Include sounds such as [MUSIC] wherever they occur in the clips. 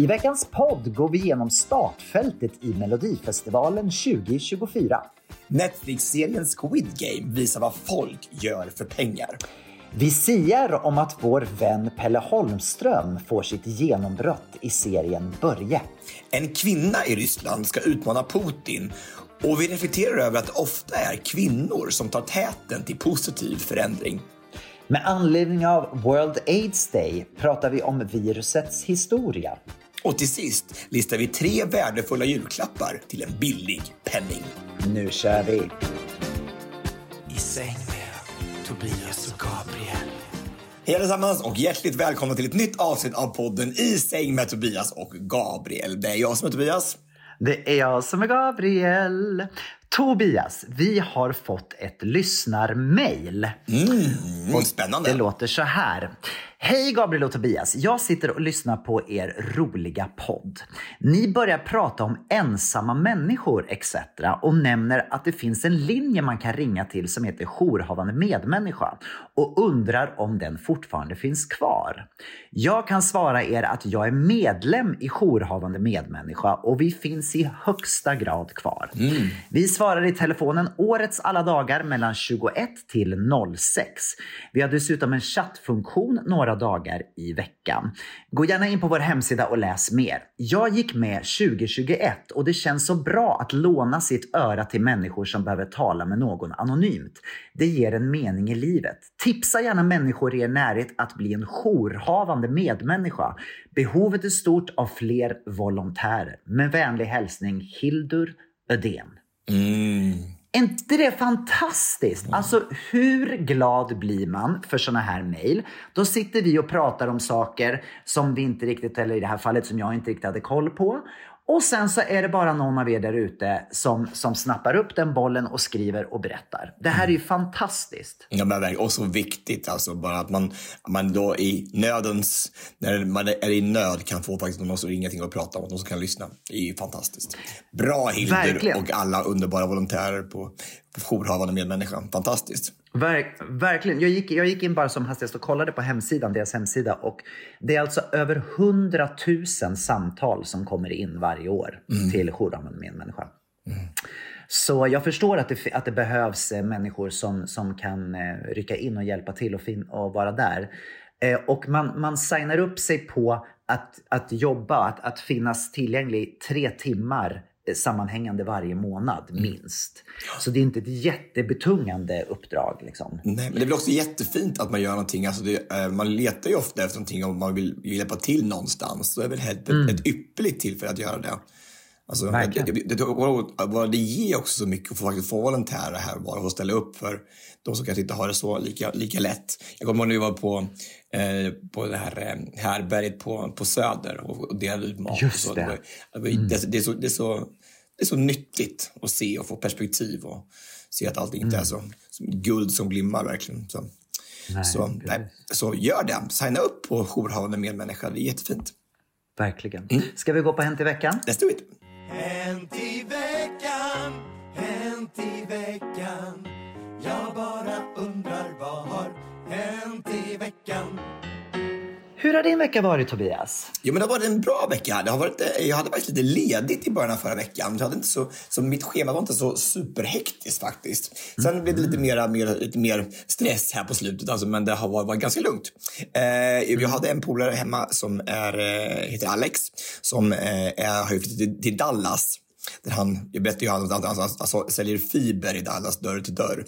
I veckans podd går vi igenom startfältet i Melodifestivalen 2024. Netflix-serien Squid Game visar vad folk gör för pengar. Vi siar om att vår vän Pelle Holmström får sitt genombrott i serien Börje. En kvinna i Ryssland ska utmana Putin och vi reflekterar över att det ofta är kvinnor som tar täten till positiv förändring. Med anledning av World AIDS Day pratar vi om virusets historia. Och till sist listar vi tre värdefulla julklappar till en billig penning. Nu kör vi! I säng med Tobias och Gabriel. Hej allesammans och hjärtligt välkomna till ett nytt avsnitt av podden I säng med Tobias och Gabriel. Det är jag som är Tobias. Det är jag som är Gabriel. Tobias, vi har fått ett lyssnarmail. Mm, spännande. Det låter så här. Hej Gabriel och Tobias. Jag sitter och lyssnar på er roliga podd. Ni börjar prata om ensamma människor etc. och nämner att det finns en linje man kan ringa till som heter jourhavande medmänniska och undrar om den fortfarande finns kvar. Jag kan svara er att jag är medlem i jourhavande medmänniska och vi finns i högsta grad kvar. Vi svarar i telefonen årets alla dagar mellan 21 till 06. Vi har dessutom en chattfunktion några dagar i veckan. Gå gärna in på vår hemsida och läs mer. Jag gick med 2021 och det känns så bra att låna sitt öra till människor som behöver tala med någon anonymt. Det ger en mening i livet. Tipsa gärna människor i er närhet att bli en jourhavande medmänniska. Behovet är stort av fler volontärer. Med vänlig hälsning Hildur Ödén. Mm. Är inte det fantastiskt? Alltså hur glad blir man för såna här mejl? Då sitter vi och pratar om saker som vi inte riktigt, eller i det här fallet som jag inte riktigt hade koll på. Och sen så är det bara någon av er där ute som, som snappar upp den bollen och skriver och berättar. Det här är ju fantastiskt. Ja, men verkligen. Och så viktigt alltså bara att man, man då i nödens, när man är i nöd kan få faktiskt någon som till och prata om någon som kan lyssna. Det är ju fantastiskt. Bra Hildur Verkligen. och alla underbara volontärer på, på jourhavande medmänniskan. Fantastiskt. Verk, verkligen. Jag gick, jag gick in bara som hastigast och kollade på hemsidan, deras hemsida och det är alltså över 100 000 samtal som kommer in varje år till jourhavande medmänniska. Så jag förstår att det, att det behövs eh, människor som, som kan eh, rycka in och hjälpa till och, fin, och vara där. Eh, och man, man signar upp sig på att, att jobba, att, att finnas tillgänglig tre timmar sammanhängande varje månad minst. Så det är inte ett jättebetungande uppdrag. Liksom. Nej, men det är väl också jättefint att man gör någonting. Alltså det, eh, man letar ju ofta efter någonting om man vill, hjälpa till någonstans. Så är det väl helt, ett ypperligt tillfälle att göra det. Alltså, Verkligen. det, det, det, det ger också så mycket att få, faktiskt få volontärer här bara och ställa upp för de som kanske inte har det så lika, lika lätt. Jag kommer ihåg när vi var på, eh, på det här eh, härberget på, på Söder och, och delade ut mat. Just det. var- det, var- det, det, är så, det, är så, det är så nyttigt att se och få perspektiv och se att allting inte är så som guld som glimmar verkligen. Så, Nej, så, nej, så gör det. Signa upp på jourhavande medmänniska. Det är jättefint. Verkligen. Ska vi gå på Hänt i veckan? Let's do it. Hänt i veckan, hänt i veckan Jag bara undrar vad har hänt i veckan Hur har din vecka varit Tobias? Jo, men det har varit en bra vecka. Det har varit, eh, jag hade faktiskt lite ledigt i början av förra veckan. Jag hade inte så, så mitt schema var inte så superhektiskt faktiskt. Sen blev det lite, mera, mer, lite mer stress här på slutet, alltså, men det har varit, varit ganska lugnt. Eh, jag hade en polare hemma som är, eh, heter Alex som eh, har flyttat till, till Dallas. Där han, jag berättade ju han, han, han, han säljer fiber i Dallas dörr till dörr.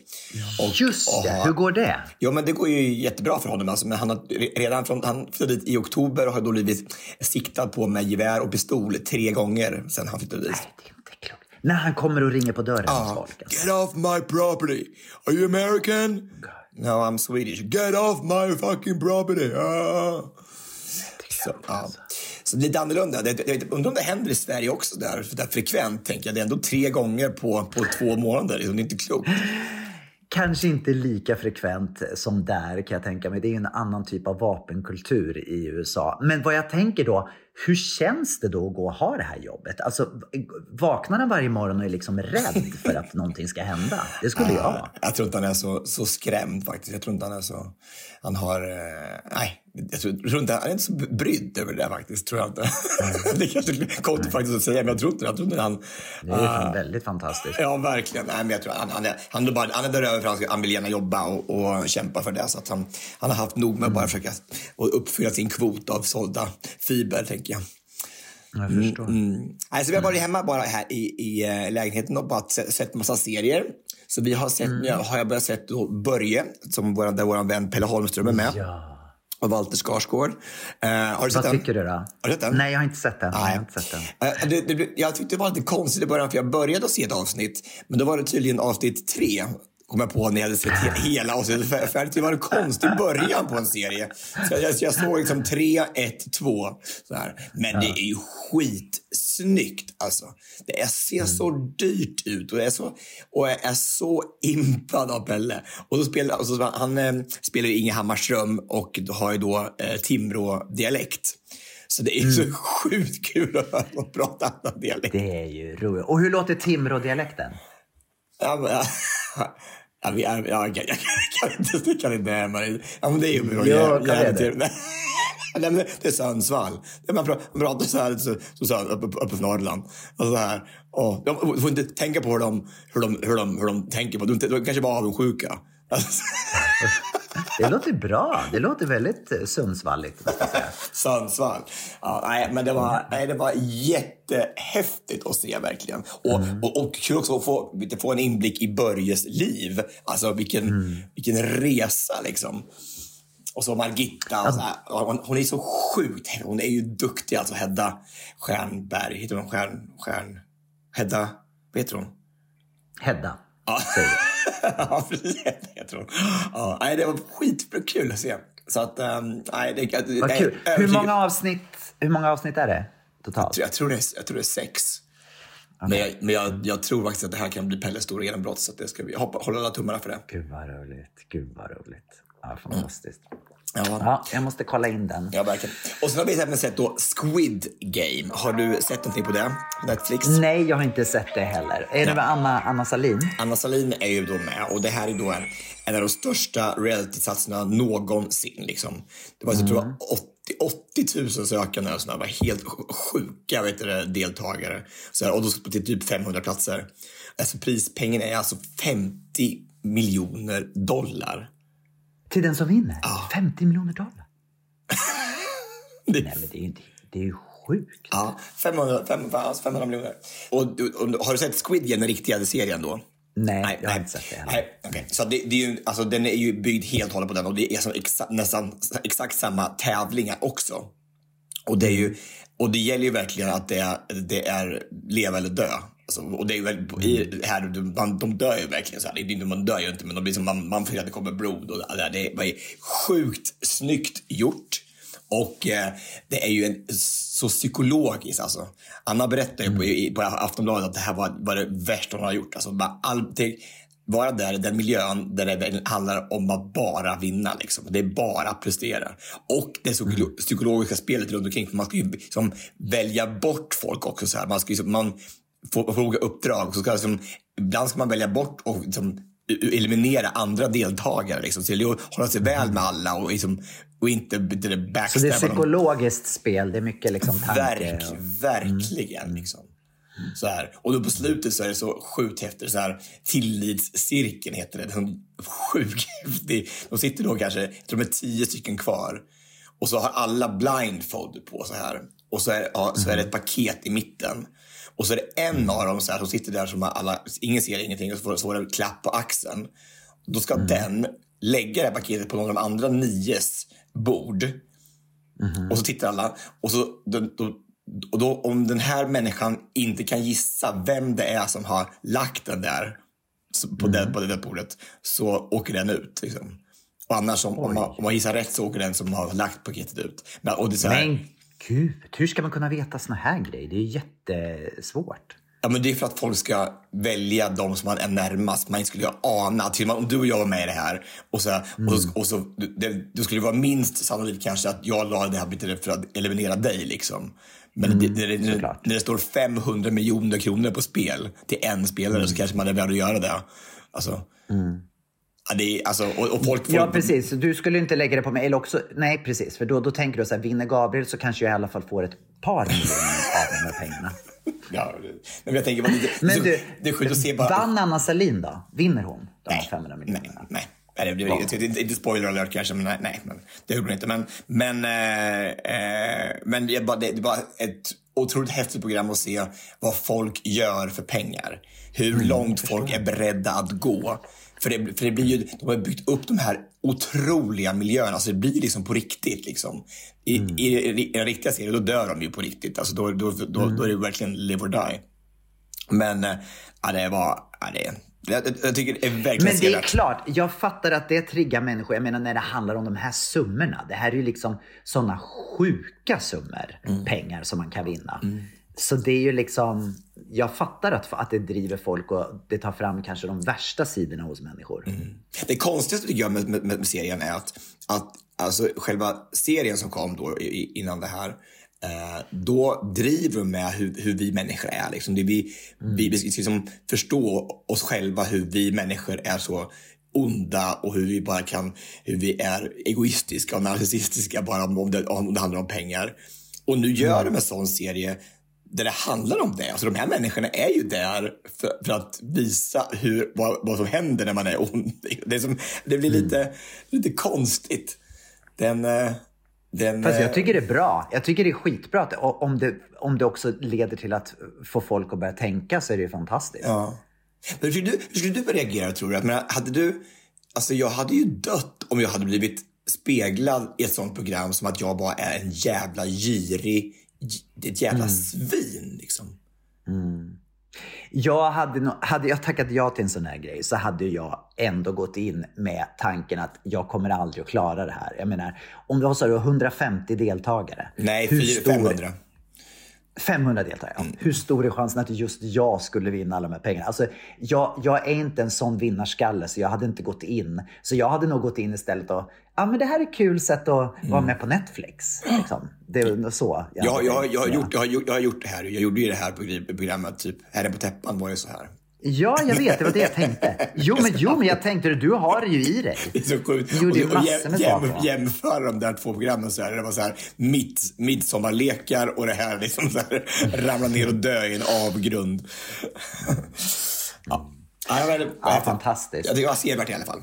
Och- Just det, och- hur går det? Jo, men det går ju jättebra för honom. Alltså, men han har re- redan från, han flyttade dit i oktober och har då blivit siktad på med gevär och pistol tre gånger sen han flyttade dit. Det är inte klokt. När han kommer och ringer på dörren hos Ja. folk. Alltså. Get off my property! Are you American? No, I'm Swedish. Get off my fucking property! Ah. Så, ja så det är lite annorlunda. Det, jag undrar om det händer i Sverige också där, där frekvent. Tänker jag. Det är ändå tre gånger på, på två månader. Det är inte klokt. Kanske inte lika frekvent som där kan jag tänka mig. Det är en annan typ av vapenkultur i USA. Men vad jag tänker då, hur känns det då att gå och ha det här jobbet? Alltså, vaknar han varje morgon och är liksom rädd för att någonting ska hända? Det skulle jag vara. Jag tror inte han är så, så skrämd faktiskt. Jag tror inte han är så... Han har... Eh, nej, jag tror, jag tror inte, han är inte så brydd över det faktiskt. Tror jag inte. [LAUGHS] det kanske är konstigt faktiskt att säga, men jag tror inte, jag tror inte han... Det är fan väldigt fantastiskt. Ja, verkligen. Nej, men jag tror han, han, är, han, är bara, han är där över för att han, vill gärna jobba och, och kämpa för det. Så att han, han har haft nog med att bara försöka att uppfylla sin kvot av sålda fiber, tänker jag. Jag förstår. Nej, så vi har varit hemma bara här i, i eh, lägenheten och bara sett, massa serier. Så vi har sett, nu har jag börjat sett då Börje, som vår, där vår vän Pelle Holmström är med. Ja. Och Walter Skarsgård. Eh, har du sett Vad den? tycker du då? Har du sett den? Nej, jag har inte sett den. Jag Nej. har inte sett den. Eh, Det, det, jag tyckte det var lite konstigt i början för jag började att se ett avsnitt. Men då var det tydligen avsnitt tre. Kom jag på när jag hade sett he- hela avsnittet fär- färdigt. Det var en konstig början på en serie. Så jag, jag såg liksom tre, ett, två. Så här. Men det är ju skitsnyggt alltså. Det är, ser så dyrt ut och, det är så, och jag är så impad av Pelle. Och då spelar, och så, han eh, spelar ju Inge Hammarström och har ju då eh, Timrå-dialekt. Så det är så sjukt kul att höra dem prata annan dialekt. Det är ju roligt. Och hur låter Timrå-dialekten? Ja, men, [LAUGHS] ja, vi- ja, jag, jag, jag, kan inte, jag kan inte härma det. Ja, men det är ju bra. Ja, det? [LAUGHS] Nej, men det är Sundsvall. Det Man pratar, så här så, så, så här, uppe, uppe på Norrland. Och så här. Och du får inte tänka på hur de, hur de, hur de, hur de tänker på. De, de kanske bara är avundsjuka. [LAUGHS] Alltså, Det låter bra. Det låter väldigt eh, Sundsvalligt. Sundsvall. Ja, nej, men det var, nej, det var jättehäftigt att se verkligen. Och, och, och kul också att få, få en inblick i Börjes liv. Alltså vilken, vilken resa liksom. Och så Margitta. Och så här, hon, hon är så sjukt. Hon är ju duktig alltså. Hedda Stjernberg. Heter hon Stjärn... Stjärn Hedda... Vad heter hon? Hedda. Ja, [LAUGHS] ja. Heter hon. Ja, nej, det var skitkul att se. Så att, um, nej, det, det, Vad nej, kul. Hur många, avsnitt, hur många avsnitt är det totalt? jag tror det är, jag tror det är sex. Men, jag, men jag, jag tror faktiskt att det här kan bli Pelles stora genombrott. Så det ska vi hoppa, hålla alla tummarna för det. Gud vad roligt. Gud vad roligt. Ja, fantastiskt. Ja, Ja, jag måste kolla in den. ja verkligen. Och sen har vi även sett då Squid Game. Har du sett någonting på det? Netflix? Nej, jag har inte sett det heller. Är det med Anna, Anna Salin? Anna Salin är ju då med och det här är då en, en av de största reality-satsningarna någonsin. Liksom. Det var, jag tror, Mm. 80, 80 000 sökande och sådana var helt sj- sjuka vet du, deltagare. Så här, och då till typ 500 platser. Alltså prispengen är alltså 50 miljoner dollar. Till den som vinner? 50 miljoner dollar? [LAUGHS] Det, Nej, men det är ju inte... Det är ju sjukt. ja, 500, 500, alltså 500 miljoner. Och, du- och, har du sett Squid Game, den riktiga serien då? Nej, jag har inte sett det heller. Nej, okej. Så det, det är ju, alltså, den är ju byggd helt och hållet på den och det är som exa, nästan exakt samma tävlingar också. Och det, är ju, och det gäller ju verkligen att det är, det är leva eller dö. Alltså, och det är väl, i, här, man, de dör ju verkligen så här. Det är man dör ju inte, men de blir som, man, man får att det kommer blod. Och det, det ju sjukt snyggt gjort. Och eh, det är ju en, så psykologiskt alltså. Anna berättade ju på, i- på Aftonbladet att det här var, var det värsta hon har gjort. Alltså, bara all, det, vara där i den miljön där det handlar om att bara vinna. Liksom. Det är bara att prestera. Och det psykolo- psykologiska spelet runt omkring. För man ska ju liksom välja bort folk också. Så här. Man, ska ju, man får, får olika uppdrag. Så ska liksom, ibland ska man välja bort och liksom, eliminera andra deltagare. Liksom. Så det hålla sig väl med alla och, liksom, och inte det Så det är backstabba dem. psykologiskt spel, det är mycket liksom tanke. Verk, och- verkligen. Liksom. Så här. Och då på slutet så är det så sjukt häftigt. Så här, tillitscirkeln heter det. Sjukt häftig. De sitter då kanske, jag tror de är tio stycken kvar. Och så har alla blindfold på så här. Och så är, ja, så är det ett paket i mitten. Och så är det en av dem så här, som sitter där som alla, ingen ser ingenting och så får, så får en klapp på axeln. Då ska den lägga det här paketet på någon av de andra nios bord. Och så tittar alla. Och, så, då, då, och då, om den här människan inte kan gissa vem det är som har lagt den där på, det, på det där bordet så åker den ut. Liksom. Och annars om, om, man, om man gissar rätt så åker den som har lagt paketet ut. Men, och det är så här, Men gud, hur ska man kunna veta såna här grejer? Det är jättesvårt. Ja, men det är för att folk ska välja de som man är närmast. Man skulle ju ana, till och med om du och jag var med i det här och så, och så, och så det, det skulle vara minst sannolikt kanske att jag la det här bitet för att eliminera dig liksom. Men det, det, det, såklart. när det står 500 miljoner kronor på spel till en spelare så kanske man är beredd att göra det. Alltså, ja, det är, alltså, och, och folk, folk Ja, precis. Du skulle inte lägga det på mig. Eller också, nej, precis. För då, då tänker du så här, vinner Gabriel så kanske jag i alla fall får ett par miljoner av de här pengarna. [LAUGHS] Ja, det- men jag tänker, bara, det, Men du, det att se bara... vann Anna Salin då? Vinner hon de Nej, 500 nej, miljonerna? nej. Nej, det blir inte, inte, inte spoiler alert kanske, men nej, nej men det gjorde hon inte. Men, men, eh, eh, men det, är bara, det, det bara ett otroligt häftigt program att se vad folk gör för pengar. Hur Mm, långt folk är beredda att gå. För det, för det blir ju, de har byggt upp de här otroliga miljöerna, alltså det blir liksom på riktigt. Liksom. I, Mm. i, i, en riktiga serier, då dör de ju på riktigt. Alltså, då, då, då, Mm. då är det verkligen live or die. Men eh, ja, det var... Ja, det, jag, jag tycker det är verkligen Men det är klart, jag fattar att det triggar människor. Jag menar när det handlar om de här summorna. Det här är ju liksom sådana sjuka summor Mm. pengar som man kan vinna. Så det är ju liksom, jag fattar att, att det driver folk och det tar fram kanske de värsta sidorna hos människor. Det konstigaste tycker jag med, med, med serien är att, att alltså, själva serien som kom då innan det här, eh, då driver de med hur, hur vi människor är. Liksom. Det vi, vi, vi ska liksom förstå oss själva hur vi människor är så onda och hur vi bara kan, hur vi är egoistiska och narcissistiska bara om, det, om det handlar om pengar. Och nu gör de en sån serie där det handlar om det. Alltså de här människorna är ju där för, för att visa hur, vad, vad som händer när man är ond. Det, som, det blir lite, lite konstigt. Den... eh, den Fast eh, jag tycker det är bra. Jag tycker det är skitbra. Att, om, det, om det också leder till att få folk att börja tänka så är det ju fantastiskt. Ja. Men hur, skulle du, hur skulle du reagera tror du? Menar, hade du... Alltså jag hade ju dött om jag hade blivit speglad i ett sånt program som att jag bara är en jävla girig, ett jävla svin liksom. Jag hade, nog- hade jag tackat ja till en sån här grej så hade jag ändå gått in med tanken att jag kommer aldrig att klara det här. Jag menar, om du har så här 150 deltagare. Nej, hur fyra- stor- 500. 500 deltagare. Mm. ja. Hur stor är chansen att just jag skulle vinna alla de här pengarna? Alltså, jag, jag är inte en sån vinnarskalle så jag hade inte gått in. Så jag hade nog gått in istället och, ja men det här är kul sätt att vara med på Netflix. Liksom. Det är så. Jag, hade jag, jag, har ja. gjort, jag, har gjort, jag har gjort det här. Jag gjorde ju det här progr- programmet, typ Herren på täppan var ju så här. Ja, jag vet. Det var det jag tänkte. Jo, men, jo, men jag tänkte det. Du har det ju i dig. Det är så sjukt. Du gjorde ju massor med jäm, saker. Jämföra de där två programmen så här. Det var så här mitt, midsommarlekar och det här liksom så här ramla ner och dö i en avgrund. [LAUGHS] ja. Ja, men, Ja, fantastiskt. Jag tycker det var sevärt i alla fall.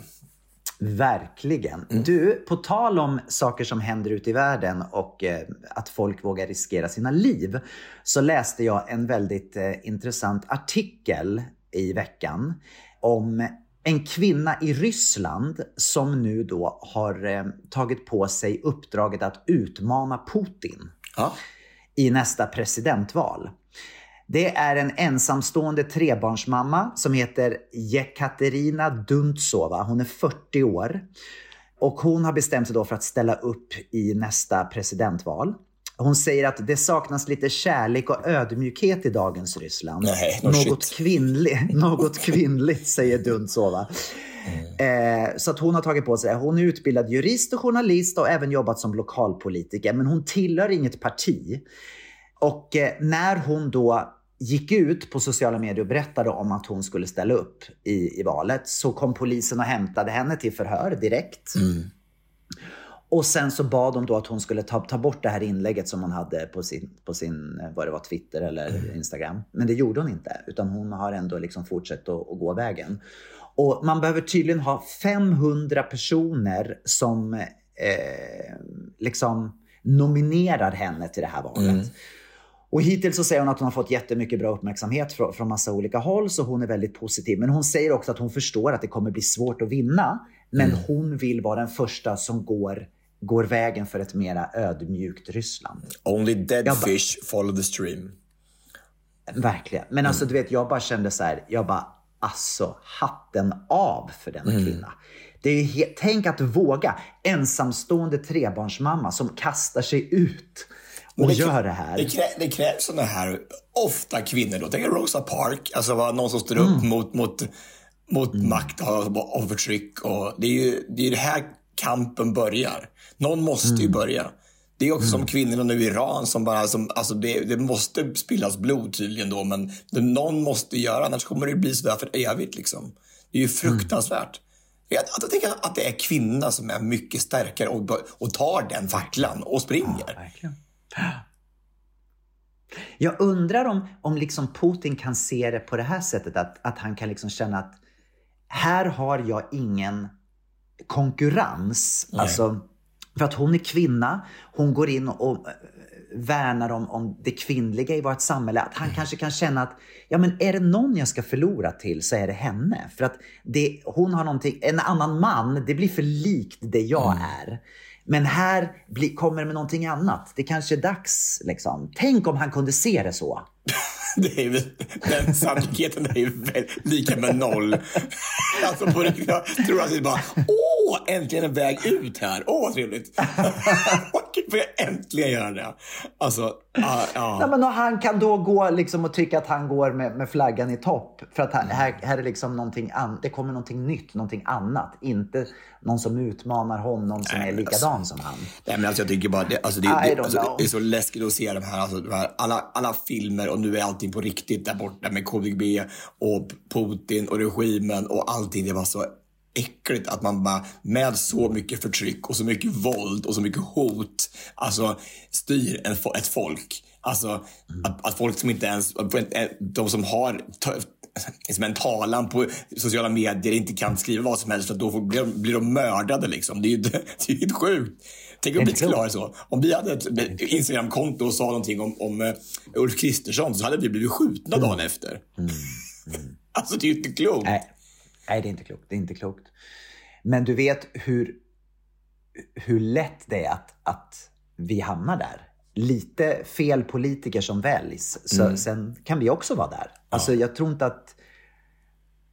Verkligen. Mm. Du, på tal om saker som händer ute i världen och eh, att folk vågar riskera sina liv, så läste jag en väldigt eh, intressant artikel i veckan om en kvinna i Ryssland som nu då har eh, tagit på sig uppdraget att utmana Putin Ja. i nästa presidentval. Det är en ensamstående trebarnsmamma som heter Jekaterina Duntsova. Hon är 40 år och hon har bestämt sig då för att ställa upp i nästa presidentval. Hon säger att det saknas lite kärlek och ödmjukhet i dagens Ryssland. Nej, no något, kvinnlig, [LAUGHS] något kvinnligt, säger Duntsova. Eh, så att hon har tagit på sig det. Hon är utbildad jurist och journalist och även jobbat som lokalpolitiker. Men hon tillhör inget parti. Och eh, när hon då gick ut på sociala medier och berättade om att hon skulle ställa upp i, i valet så kom polisen och hämtade henne till förhör direkt. Och sen så bad de då att hon skulle ta, ta bort det här inlägget som hon hade på sin, på sin eh, vad det var, Twitter eller Instagram. Men det gjorde hon inte, utan hon har ändå liksom fortsatt att, att gå vägen. Och man behöver tydligen ha 500 personer som eh, liksom nominerar henne till det här valet. Och hittills så säger hon att hon har fått jättemycket bra uppmärksamhet från, från massa olika håll, så hon är väldigt positiv. Men hon säger också att hon förstår att det kommer bli svårt att vinna, men hon vill vara den första som går, går vägen för ett mera ödmjukt Ryssland. Only dead fish follow the stream. Verkligen. Men alltså du vet, jag bara kände så här, jag bara, alltså hatten av för denna kvinna. Det är he- tänk att våga, ensamstående trebarnsmamma som kastar sig ut och det, gör det här. Det, krä, det krävs sådana här, ofta kvinnor då. Tänk Rosa Park, alltså var någon som står upp mot, mot, mot makt och, och förtryck. Och det är ju det, är det här kampen börjar. Någon måste ju börja. Det är också som kvinnorna nu i Iran som bara, som, alltså det, det måste spillas blod tydligen då, men det, någon måste göra, annars kommer det bli sådär för evigt liksom. Det är ju fruktansvärt. Jag, jag tänker att det är kvinnorna som är mycket starkare och, och tar den facklan och springer. Verkligen. Jag undrar om, om liksom Putin kan se det på det här sättet, att, att han kan liksom känna att här har jag ingen konkurrens. Alltså, för att hon är kvinna, hon går in och eh, värnar om, om det kvinnliga i vårt samhälle. Att han kanske kan känna att ja, men är det någon jag ska förlora till så är det henne. För att det, hon har någonting, en annan man, det blir för likt det jag är. Men här blir, kommer det med någonting annat. Det kanske är dags. Liksom. Tänk om han kunde se det så. [LAUGHS] Det är den sannolikheten är ju lika med noll. [LAUGHS] Alltså på riktigt, jag tror att det är bara, åh, äntligen en väg ut här. Åh, vad trevligt. [LAUGHS] Får jag äntligen göra det? Alltså, ja. Ja, ja. men och han kan då gå liksom och tycka att han går med, med flaggan i topp. För att han, här, här är liksom någonting an, det kommer någonting nytt, någonting annat. Inte någon som utmanar honom som Nej, är likadan som han. Nej, men alltså, jag tycker bara, det, alltså, det, det, alltså, det är så läskigt att se de här, alltså, de här alla, alla filmer och nu är allting på riktigt där borta med KGB och Putin och regimen och allting. Det var så äckligt att man bara med så mycket förtryck och så mycket våld och så mycket hot alltså styr en, ett folk. Alltså att, att folk som inte ens, de som har ta- som en talan på sociala medier inte kan skriva vad som helst för då blir, de, blir de mördade liksom. Det är ju [LAUGHS] det är ju sjukt. Tänk om vi skulle ha det så. Om vi hade ett Instagramkonto och sa någonting om, om uh, Ulf Kristersson så hade vi blivit skjutna dagen efter. [LAUGHS] Alltså det är ju inte klokt. Nej. Nej, det är inte klokt. Det är inte klokt. Men du vet hur, hur lätt det är att, att vi hamnar där. Lite fel politiker som väljs, så sen kan vi också vara där. Alltså, jag tror inte att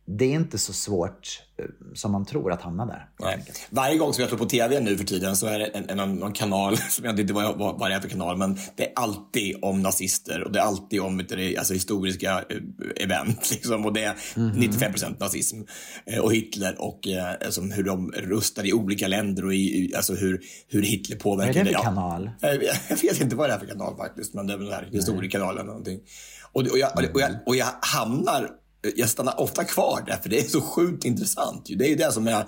det är inte så svårt eh, som man tror att hamna där. Nej. Varje gång som jag slår på TV nu för tiden så är det en, en, någon kanal, [LAUGHS] som jag inte vad, vad, vad det är för kanal, men det är alltid om nazister och det är alltid om du, alltså, historiska eh, event. [LAUGHS] Liksom, och det är 95 procent nazism eh, och Hitler och alltså, hur de röstar i olika länder och i, alltså, hur, hur Hitler Vad är påverkar. det för kanal? Jag [LAUGHS] jag vet inte vad det är för kanal faktiskt, men det är väl den här historiekanalen eller någonting. Och, och, jag, och, jag, och jag hamnar, jag stannar ofta kvar där för det är så sjukt intressant. ju. Det är ju det som är,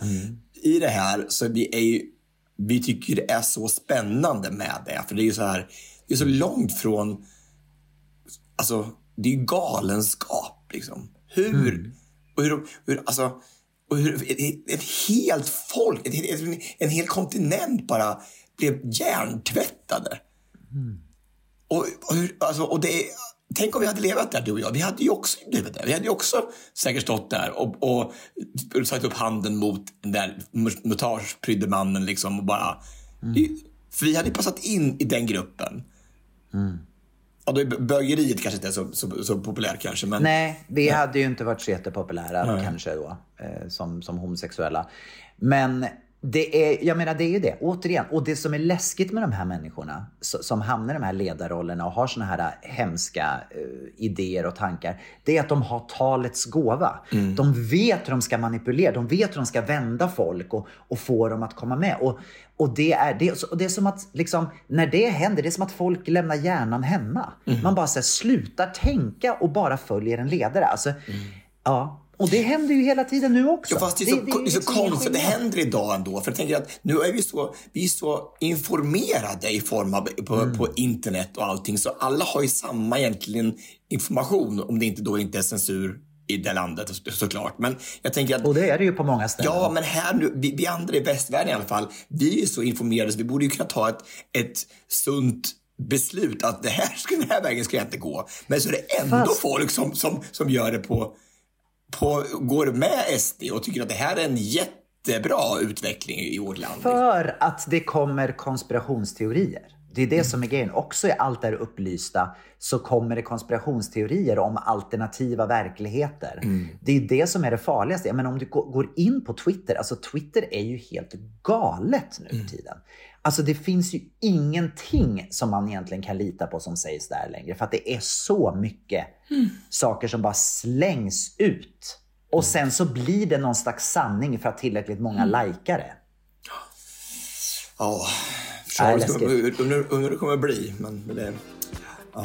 i det här så vi är ju, vi tycker det är så spännande med det. För det är ju så här, det är så långt från, alltså det är ju galenskap liksom. Hur, och hur, hur alltså, och hur ett, ett helt folk, ett, ett, en, en hel kontinent bara blev hjärntvättade. Och, och, hur, alltså, och det, är- tänk om vi hade levat där, du och jag. Vi hade ju också blivit där. Vi hade ju också säkert stått där och, och satt upp handen mot den där mutageprydde mannen liksom och bara... För vi hade ju passat in i den gruppen. Ja, då är bögeriet kanske inte är så, så, så populärt kanske, men... Nej, vi hade ju inte varit så jättepopulära kanske då, eh, som, som homosexuella. Men Det är, jag menar det är ju det, återigen. Och det som är läskigt med de här människorna so- som hamnar i de här ledarrollerna och har såna här äh, hemska eh, idéer och tankar. Det är att de har talets gåva. De vet hur de ska manipulera, de vet hur de ska vända folk och, och få dem att komma med. Och, och det, är, det, och det är som att liksom, när det händer, det är som att folk lämnar hjärnan hemma. Man bara så här, slutar tänka och bara följer en ledare. Alltså, ja. Och det händer ju hela tiden nu också. Ja, fast det är så, det, är så konstigt. Det händer idag ändå. För jag tänker att nu är vi så, vi är så informerade i form av på, Mm. på internet och allting. Så alla har ju samma egentligen information. Om det inte då inte är censur i det landet så- såklart. Men jag tänker att Och det är det ju på många ställen. Ja, men här nu, vi, vi andra i västvärlden i alla fall, vi är så informerade så vi borde ju kunna ta ett, ett sunt beslut att det här, [LAUGHS] den här vägen ska jag inte gå. Men så är det ändå Fast- folk som, som, som gör det på, på, går med SD och tycker att det här är en jättebra utveckling i vårt land. För att det kommer konspirationsteorier. Det är det som är grejen. Också i allt det här upplysta så kommer det konspirationsteorier om alternativa verkligheter. Det är det som är det farligaste. Men om du gå- går in på Twitter, alltså Twitter är ju helt galet nu för tiden. Alltså det finns ju ingenting som man egentligen kan lita på som sägs där längre. För att det är så mycket saker som bara slängs ut. Och sen så blir det någon slags sanning för att tillräckligt många likar det. Ja, undrar hur det kommer bli. Men men det, ja.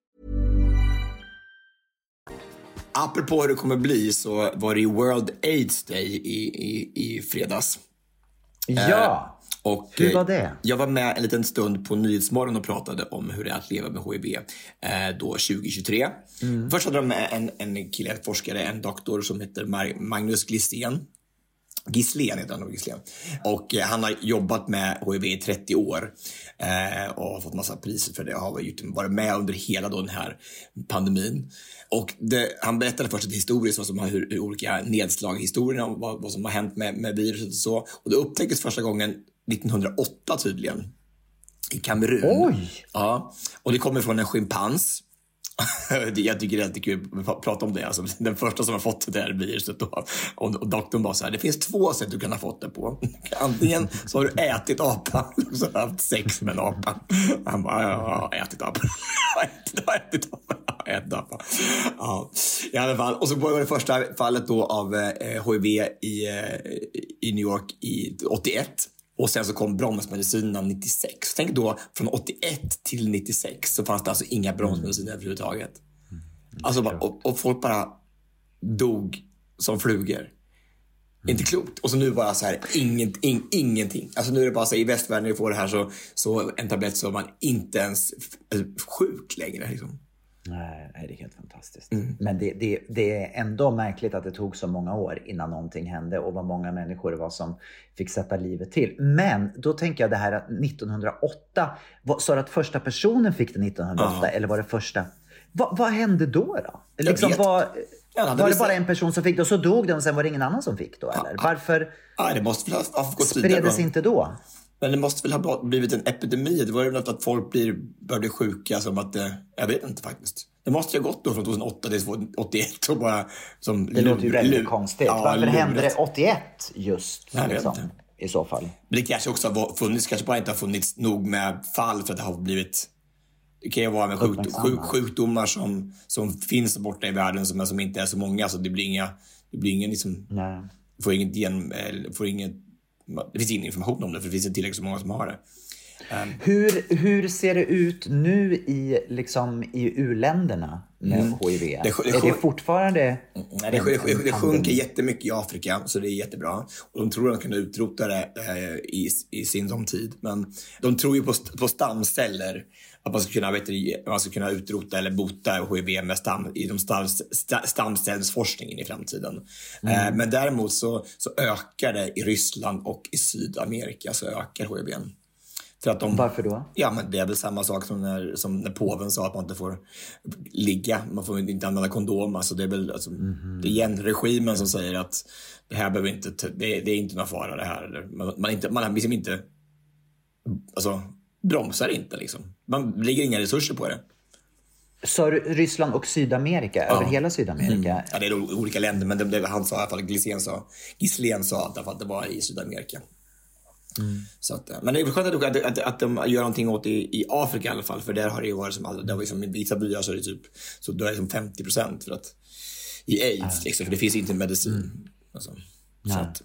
Apropå hur det kommer bli så var det ju World AIDS Day i, i, i fredags. Ja, Och, hur var eh, det? Jag var med en liten stund på Nyhetsmorgon och pratade om hur det är att leva med HIV eh, då 2023. Mm. Först hade de med en, en kille, en forskare, en doktor som heter Magnus Glissen. Gislén heter han, Gislén. Och eh, han har jobbat med HIV i 30 år eh, och har fått massa priser för det och har varit med under hela den här pandemin. Och det, han berättade först ett historiskt vad som har, hur, hur olika nedslag i historien om vad, vad som har hänt med, med viruset och så. Och det upptäcktes första gången 1908 tydligen. I Kamerun. Oj! Ja, och det kommer från en schimpans. [LAUGHS] Jag tycker det är alltid kul att prata om det. Alltså, [LAUGHS] den första som har fått det här viruset. Då. Och, och doktorn bara så här, det finns två sätt du kan ha fått det på. [LAUGHS] Antingen så har du ätit apan, och så har du haft sex med en apa. Han bara, ja, jag har ätit apan. Ätit- jag har ätit apan. Jag har ätit apan. Ja, i alla fall. Och så var det första fallet då av eh, HIV i, eh, i New York i 81. Och sen så kom bromsmedicinerna 96. Tänk då från 81 till 96 så fanns det alltså inga bromsmediciner överhuvudtaget. Alltså bara, och, och folk bara dog som flugor. Inte klokt. Och så nu bara så här, ingen, ing, ingenting. Alltså nu är det bara så här, i västvärlden när du får det här så, så en tablett så är man inte ens alltså, sjuk längre. Liksom. Nej, det är helt fantastiskt. Mm. Men det, det, det är ändå märkligt att det tog så många år innan någonting hände och vad många människor det var som fick sätta livet till. Men då tänker jag det här att 1908, vad- sa du att första personen fick det 1908 Ja. eller var det första? Va, vad hände då? då? Liksom, var Ja, hade var det bara en person som fick det och så dog den och sen var det ingen annan som fick då? Eller? Varför Ja, det måste ha gått vidare. spreds då. inte då? Men det måste väl ha blivit en epidemi? Det var ju något att folk blir, börjar bli sjuka som att det, Jag vet inte faktiskt. Det måste ju ha gått då från 2008 till 2081 och bara som... Det låter ju väldigt konstigt. Varför hände det det? 81 just? Vet Liksom. I så fall. Det kanske också har funnits, kanske bara inte har funnits nog med fall för att det har blivit... Det kan ju vara med sjukdom, sjukdomar som, som finns borta i världen som, som inte är så många. Så det blir inga... Det blir ingen liksom... Nej. Får inget gen, får inget, det finns ingen information om det för det finns inte tillräckligt så många som har det. Hur, hur ser det ut nu i, liksom, i u-länderna med HIV? Mm. Det- det är det fortfarande... Nej, det, det, det, det sjunker jättemycket i Afrika, så det är jättebra. Och de tror att de kan utrota det eh, i, i sin tid. Men de tror ju på, på stamceller. Att man ska kunna, vet du, man ska kunna utrota eller bota HIV med stam, i de stam, sta- stamcellsforskningen i framtiden. Eh, men däremot så, så ökar det i Ryssland och i Sydamerika så ökar HIV. För att de, Varför då? Ja, men det är väl samma sak som när, som när påven sa att man inte får ligga. Man får inte använda kondom. Alltså det är väl alltså, det är igen regimen som säger att det här behöver inte, det, det är inte någon fara det här. Eller Man, man, inte, man liksom inte, alltså bromsar inte liksom. Man lägger inga resurser på det. Så Ryssland och Sydamerika, över hela Sydamerika? Ja, det är olika länder, men det, det, han sa i alla fall, Gislen sa, Gislen sa att det var i Sydamerika. Så att, eh, men det är skönt att, att, att, att de gör någonting åt det i, i Afrika i alla fall, för där har det ju varit som, det var liksom, i vissa byar så är det typ, så då är det som 50 procent för att, i aids, liksom, för det finns inte medicin. Alltså, så att,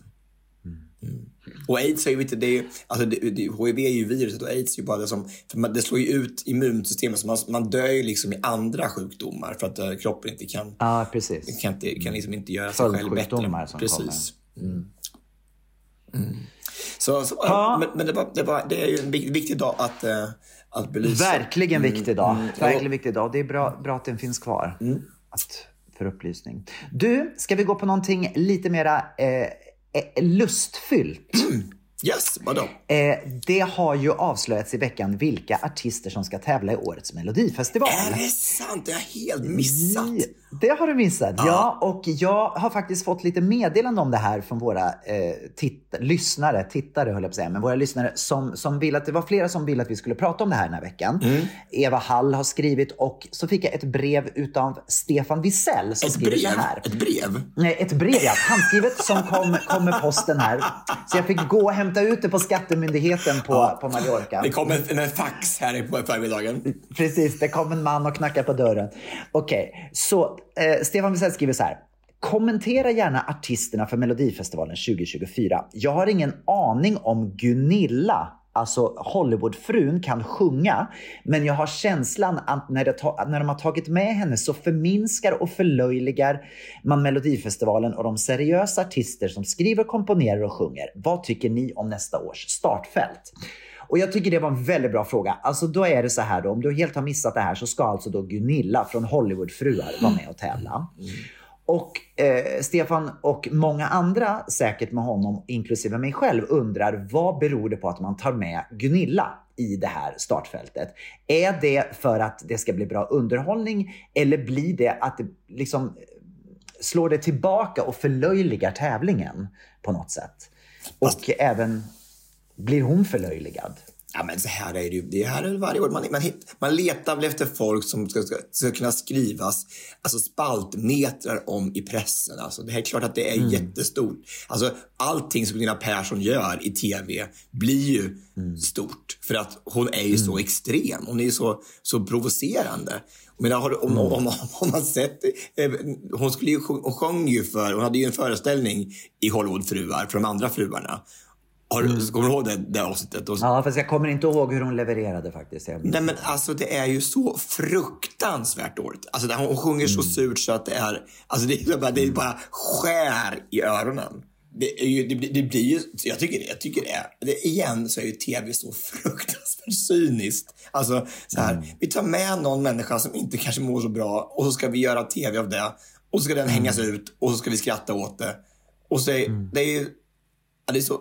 mm. Och aids är ju inte, det är, alltså det, det, HIV är ju viruset och aids är ju bara det som, för man, det slår ju ut immunsystemet, så man, man dör ju liksom i andra sjukdomar för att eh, kroppen inte kan Ja, precis. kan, inte, kan liksom inte göra sig själv bättre. Som Precis. Mm. Mm. Så, så men, men det, var, det, var, det är ju en vik- viktig dag att, eh, att belysa. Verkligen viktig dag. mm. Verkligen viktig dag. Det är bra, bra att den finns kvar. Att, för upplysning. Du, ska vi gå på någonting lite mera eh, eh, lustfyllt? Yes, vadå? Eh, det har ju avslöjats i veckan vilka artister som ska tävla i årets melodifestival. Är det sant? Det har jag helt missat. Det har du missat, ja. Och jag har faktiskt fått lite meddelande om det här från våra eh, titt- lyssnare, tittare höll jag på att säga, men våra lyssnare som, som vill att det var flera som ville att vi skulle prata om det här den här veckan. Mm. Eva Hall har skrivit och så fick jag ett brev utav Stefan Wisell som Ett skriver så brev? här. Ett brev? Nej, ett brev ja. Handskrivet som kom, kom med posten här. Så jag fick gå och hämta ut det på Skattemyndigheten på, på Mallorca. Det kom en, en fax här på förmiddagen. Precis, det kom en man och knackade på dörren. Okej, så eh, Stefan Wisell skriver så här. Kommentera gärna artisterna för Melodifestivalen 2024. Jag har ingen aning om Gunilla, alltså Hollywoodfrun, kan sjunga. Men jag har känslan att när, det när de har tagit med henne så förminskar och förlöjligar man Melodifestivalen och de seriösa artister som skriver, komponerar och sjunger. Vad tycker ni om nästa års startfält? Och jag tycker det var en väldigt bra fråga. Alltså då är det så här då, om du helt har missat det här så ska alltså då Gunilla från Hollywoodfruar vara med och tävla. Mm. Och eh, Stefan och många andra, säkert med honom, inklusive mig själv, undrar vad beror det på att man tar med Gunilla i det här startfältet? Är det för att det ska bli bra underhållning eller blir det att det liksom eh, slår det tillbaka och förlöjligar tävlingen på något sätt? Och även blir hon förlöjligad? Ja, men så här är det ju. Det här är varje år. Man, man, man letar väl efter folk som ska, ska, ska kunna skrivas alltså spaltmetrar om i pressen. Alltså, det är klart att det är jättestort. Alltså, allting som Gunilla Persson gör i tv blir ju stort. För att hon är ju så extrem. Hon är ju så, så provocerande. Men har, om, om, om, om man sett, eh, hon, skulle ju, hon sjöng ju för, hon hade ju en föreställning i Hollywoodfruar för de andra fruarna. Har du, Kommer du ihåg det, det avsnittet? Ja, fast jag kommer inte ihåg hur hon levererade faktiskt. Nej men alltså det är ju så fruktansvärt dåligt. Alltså hon sjunger så surt så att det är, alltså det är bara, det är bara skär i öronen. Det, är ju, det, blir- det blir ju, jag tycker det, jag tycker det det, igen så är ju tv så fruktansvärt cyniskt. Alltså så här, vi tar med någon människa som inte kanske mår så bra och så ska vi göra tv av det. Och så ska den hängas ut och så ska vi skratta åt det. Och så är, det är ju, ja, det är så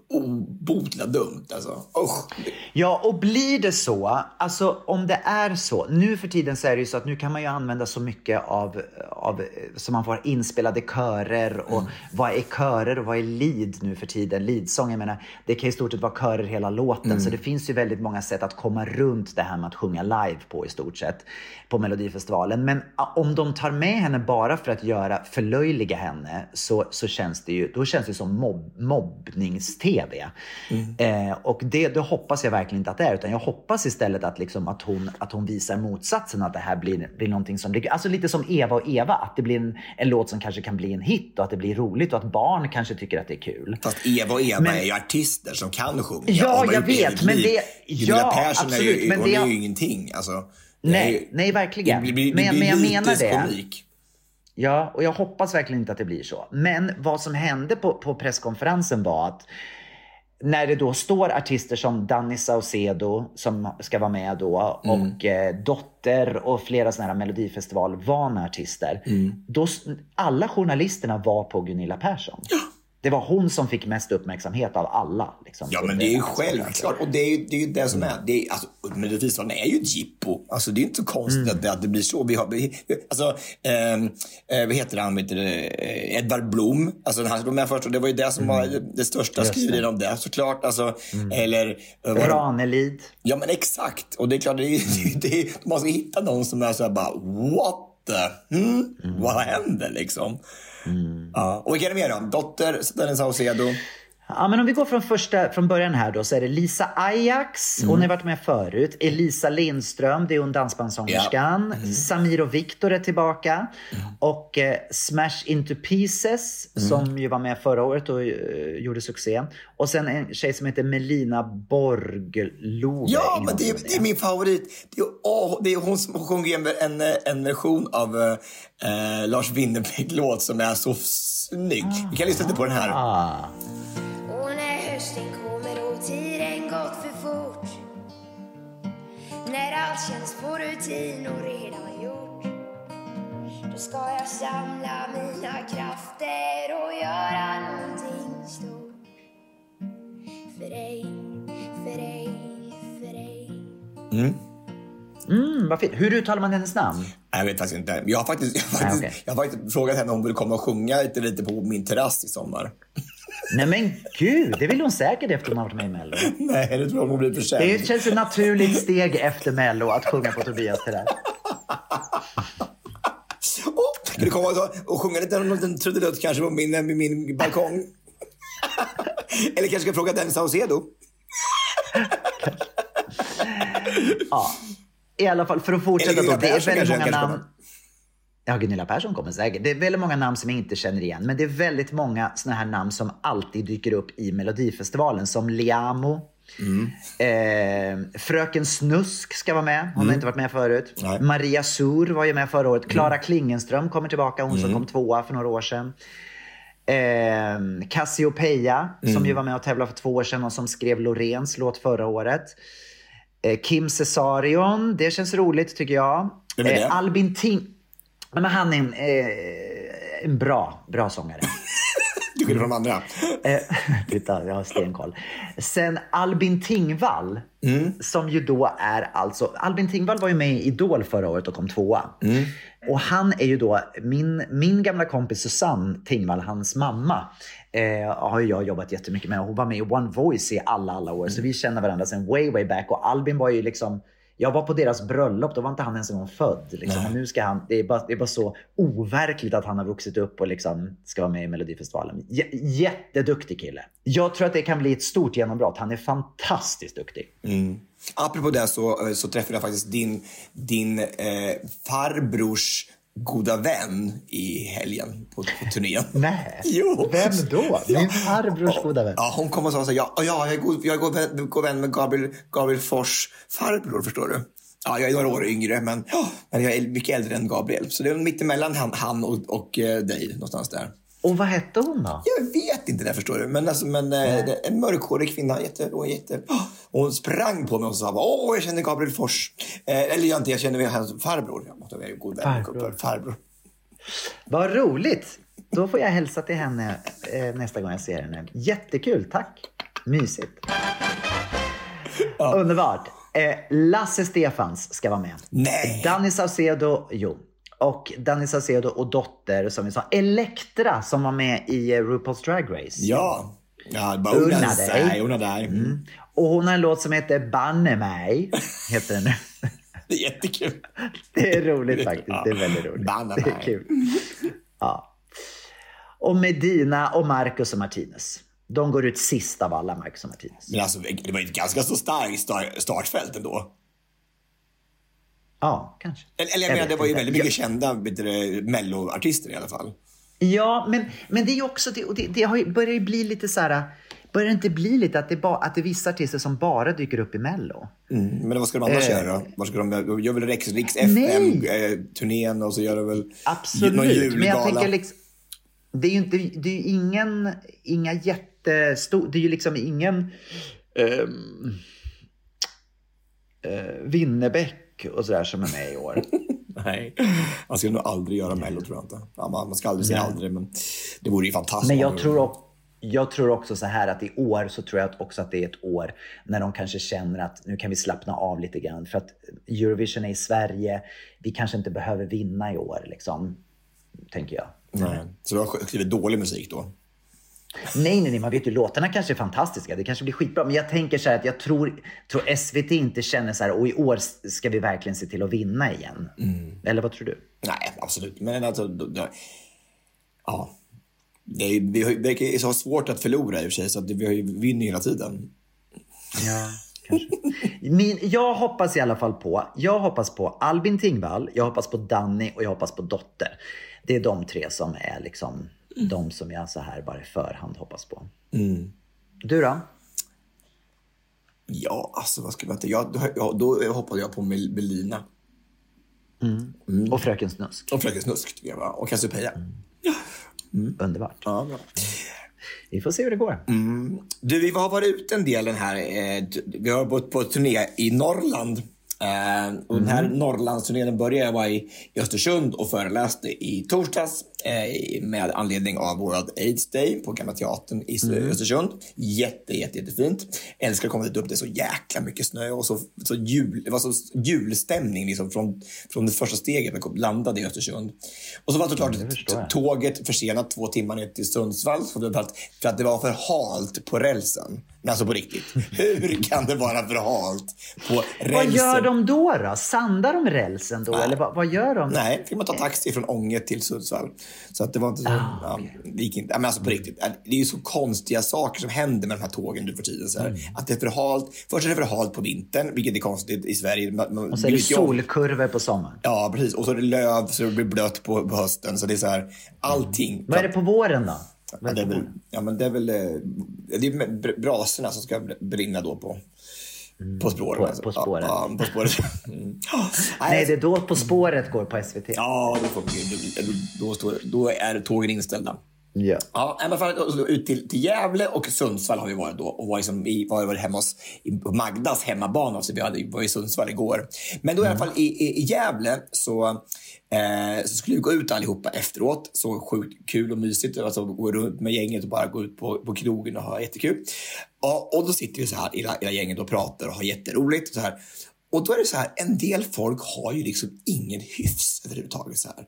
obotligt dumt. Alltså. Usch. Ja, och blir det så, alltså om det är så, nu för tiden så är det ju så att nu kan man ju använda så mycket av, av så man får inspelade körer och Mm. vad är körer och vad är lead nu för tiden? Leadsång, jag menar, det kan i stort sett vara körer hela låten, Mm. så det finns ju väldigt många sätt att komma runt det här med att sjunga live på i stort sett på Melodifestivalen. Men om de tar med henne bara för att göra, förlöjliga henne, så, så känns det ju, då känns det som mobb, mobbnings-tv. Eh, och det, det hoppas jag verkligen inte att det är, utan jag hoppas istället att, liksom, att, hon, att hon visar motsatsen, att det här blir, blir någonting som alltså lite som Eva och Eva, att det blir en, en låt som kanske kan bli en hit och att det blir roligt och att barn kanske tycker att det är kul. Fast Eva och Eva Men- är ju artister som kan sjunga. Ja, jag vet, men det- Gunilla ja, Persson är absolut, ju, men hon det- är ju ingenting. Alltså, är Nej, ju- nej verkligen. Det blir, det men, men jag menar det. komik. Ja, och jag hoppas verkligen inte att det blir så. Men vad som hände på, på presskonferensen var att när det då står artister som Danny Saucedo som ska vara med då Mm. och eh, Dotter och flera sådana här melodifestivalvana artister. Mm. Då, alla journalisterna var på Gunilla Persson. Det var hon som fick mest uppmärksamhet av alla. Liksom, Ja, men det är ju självklart. Och det är ju det, är ju det som är. Det är, alltså, Melodifestivalen är ju ett jippo. Alltså, det är inte så konstigt Mm. att, det, att det blir så. Vi har, vi, alltså, ehm, eh, vad heter han? Vet du, eh, Edvard Blom. Alltså, han var med först och det var ju det som var det, det största Mm. Just det. Mm. skriveriet om det såklart. Alltså, Eller... eh, var det? Ranelid. Ja, men exakt. Och det är klart, det är, [LAUGHS] det är, man ska hitta någon som är så här bara, what the? Hmm? Vad händer liksom? Mm. Ja. Och vilka är det mer då? Dotter, Dennis Saucedo. Ja, men om vi går från, första, från början här då så är det Lisa Ajax, hon har varit med förut. Elisa Lindström, det är hon dansbandssångerskan. Samir och Viktor är tillbaka. Och eh, Smash Into Pieces, som ju var med förra året och eh, gjorde succé. Och sen en tjej som heter Melina Borglove. Ja, men det, är- det är min favorit. Det är, åh, det är hon som sjunger en, en, version av eh, Lars Winnerbäck-låt som är så snygg. Vi kan lyssna lite på den här. Ah. När allt känns på rutin och redan gjort Då ska jag samla mina krafter och göra någonting stort För dig, för dig, för dig Mm, vad fint. Hur uttalar man hennes namn? Jag vet faktiskt inte. Jag har faktiskt, jag har Nej, faktiskt, okej. jag har faktiskt frågat henne om hon vill komma och sjunga lite, lite på min terrass i sommar. Nej men gud, det vill hon säkert efter hon har varit med i Mello. Nej, det tror jag hon blir för sen. Det känns ett naturligt steg efter Mello att sjunga på Tobias terrass. Åh, kan du komma och, sjunga lite en trudelutt kanske på min, min, balkong? Eller kanske ska fråga Dennis Saucedo? Ja, i alla fall för att fortsätta Eller då. Det är väldigt många namn. Ja, Gunilla Persson kommer säkert. Det är väldigt många namn som jag inte känner igen. Men det är väldigt många såna här namn som alltid dyker upp i Melodifestivalen. Som Liamo. Mm. Eh, Fröken Snusk ska vara med. Hon har inte varit med förut. Nej. Maria Sur var ju med förra året. Klara Klingenström kommer tillbaka. Hon som kom tvåa för några år sedan. Eh, Cassiopeia, som ju var med och tävlade för två år sedan och som skrev Loreens låt förra året. Eh, Kim Cesarion, det känns roligt tycker jag. Eh, Albin Ting... Men han är en, eh, en bra, bra sångare. [LAUGHS] Du skiljer från andra. Eh, [LAUGHS] Titta, jag har stenkoll. Sen Albin Tingvall, som ju då är alltså... Albin Tingvall var ju med i Idol förra året och kom tvåa. Och han är ju då, min, min gamla kompis Susanne Tingvall, hans mamma, eh, har ju jag jobbat jättemycket med. Hon var med i One Voice i alla, alla år. Så vi känner varandra sen way, way back. Och Albin var ju liksom... Jag var på deras bröllop, då var inte han ens en gång född. Liksom. Nu ska han, det, är bara, det är bara så overkligt att han har vuxit upp och liksom ska vara med i Melodifestivalen. J- jätteduktig kille. Jag tror att det kan bli ett stort genombrott. Han är fantastiskt duktig. Apropå det så, så träffade jag faktiskt din, din eh, farbrors goda vän i helgen på, på turnén. Nej, [LAUGHS] Jo. vem då? Min Ja. farbrors goda vän. Ja, hon kom och sa så här, ja, ja jag är god, jag är god, vän, god vän med Gabriel, Gabriel Fors farbror, förstår du. Ja, jag är några år yngre, men, ja, men jag är mycket äldre än Gabriel. Så det är mittemellan han, han och, och eh, dig, någonstans där. Och vad hette hon då? Jag vet inte det, förstår du. Men, alltså, men eh, en mörkhårig kvinna, jätte, jätte, [GASPS] oh, och hon sprang på mig och sa, åh, jag känner Gabriel Fors. Eh, eller jag inte, jag känner hans farbror. Jag måste vara god vän Farbror. farbror. Vad roligt! Då får jag hälsa till henne eh, nästa gång jag ser henne. Jättekul, tack! Mysigt. Underbart. Eh, Lasse Stefans ska vara med. Nej. Danny Saucedo, jo. Och Danny Saucedo och dotter, som vi sa. Elektra som var med i eh, RuPaul's Drag Race. Ja. Ja, bara Unna unna dig. sig. Unna dig. Mm. Och hon har en låt som heter Banne mig. Heter den. [LAUGHS] Det är jättekul. Det är roligt faktiskt. Det är väldigt roligt. Banne Det är mig. kul. Ja. Och Medina och Marcus och Martinez. De går ut sist av alla, Marcus och Martinez. Men alltså, det var ju ett ganska så starkt star- startfält ändå. Ja, kanske. Eller, eller jag Jag menar, det var ju väldigt mycket kända vet du, melloartister i alla fall. Ja, men, men det är ju också, det, och det, det har börjar ju bli lite så här, börjar det inte bli lite att det, ba, att det är vissa artister som bara dyker upp i Mello? Mm. Men vad ska de annars Eh. göra? Vad ska de, de gör väl Rex, Riks. FM-turnén och så gör de väl någon Absolut, men julgala. jag tänker liksom, det är ju inte, det är ingen, inga jättestor, det är ju liksom ingen um, Winnerbäck och sådär som är med i år. [LAUGHS] Nej, man ska nog aldrig göra Mello tror jag inte. Man, ska aldrig säga aldrig, men det vore ju fantastiskt. Men jag tror, också, jag tror också så här att i år så tror jag också att det är ett år när de kanske känner att nu kan vi slappna av lite grann. För att Eurovision är i Sverige. Vi kanske inte behöver vinna i år liksom. Tänker jag. Nej. Så du har skrivit dålig musik då? Nej, nej, nej, man vet ju låtarna kanske är fantastiska. Det kanske blir skitbra. Men jag tänker så här att jag tror, tror SVT inte känner så här och i år ska vi verkligen se till att vinna igen. Eller vad tror du? Nej, absolut. Men alltså, då, ja. Det är, vi är så svårt att förlora i och för sig, så att vi har ju- vinner hela tiden. Ja, kanske. Min, jag hoppas i alla fall på, jag hoppas på Albin Tingvall, jag hoppas på Danny och jag hoppas på Dotter. Det är de tre som är liksom de som jag så här bara i förhand hoppas på. Du då? Ja, alltså vad ska man inte... Ja, då, ja, då hoppade jag på Mel- Melina. Mm. Och Fröken Snusk. Och Fröken Snusk, tycker jag. Va? Och Cassiopeia. Underbart. Ja, bra. Vi får se hur det går. Du, vi har varit ute en del den här... Eh, vi har varit på turné i Norrland. Eh, och Den här Norrlandsturnén började jag i, i Östersund och föreläste i torsdags med anledning av World AIDS Day på Gamla Teatern i mm. Östersund. Jätte, jätte, jättefint. Älskar att komma dit upp. Det är så jäkla mycket snö och så, så jul, det var så julstämning liksom från, från det första steget när jag kom- landade i Östersund. Och så var det förstår jag. tåget försenat två timmar ner till Sundsvall för att, för att det var för halt på rälsen. Men alltså på riktigt, [LAUGHS] hur kan det vara för halt på rälsen? Vad gör de då? då? Sandar de rälsen då? Nej. Eller vad, vad gör de? Nej, fick man ta taxi från Ånge till Sundsvall. Så att det var inte så... ja, det gick inte. Men alltså på riktigt, det är ju så konstiga saker som händer med de här tågen nu för tiden. Så här. Att det är för halt. Först är det för halt på vintern, vilket är konstigt i Sverige. Man- Och så är det solkurvor på sommaren. Ja, precis. Och så är det löv så det blir blött på, på hösten. Så det är så här, allting. Vad är det på våren då? Ja, det är väl, ja, men det är väl eh, det är brasorna som ska br- brinna då på, på spåret. På- alltså. på spåret. Ja, på spåret. [LAUGHS] Mm. Nej, det är då På spåret går på SVT. Ja, då, får då, då, står, då är tågen inställda. Ja. Ja, fall alltså, ut till, till Gävle och Sundsvall har vi varit då och var, liksom, i, var, hemma hos, på Magdas hemmabana. Så vi hade, var i Sundsvall igår. Men då i alla fall i, i, i Gävle så, eh, så skulle vi gå ut allihopa efteråt. Så sjukt kul och mysigt. Alltså, gå runt med gänget och bara gå ut på, på krogen och ha jättekul. Och, och då sitter vi så här hela, hela gänget och pratar och har jätteroligt. Så här. Och då är det så här, en del folk har ju liksom ingen hyfs överhuvudtaget. Så här.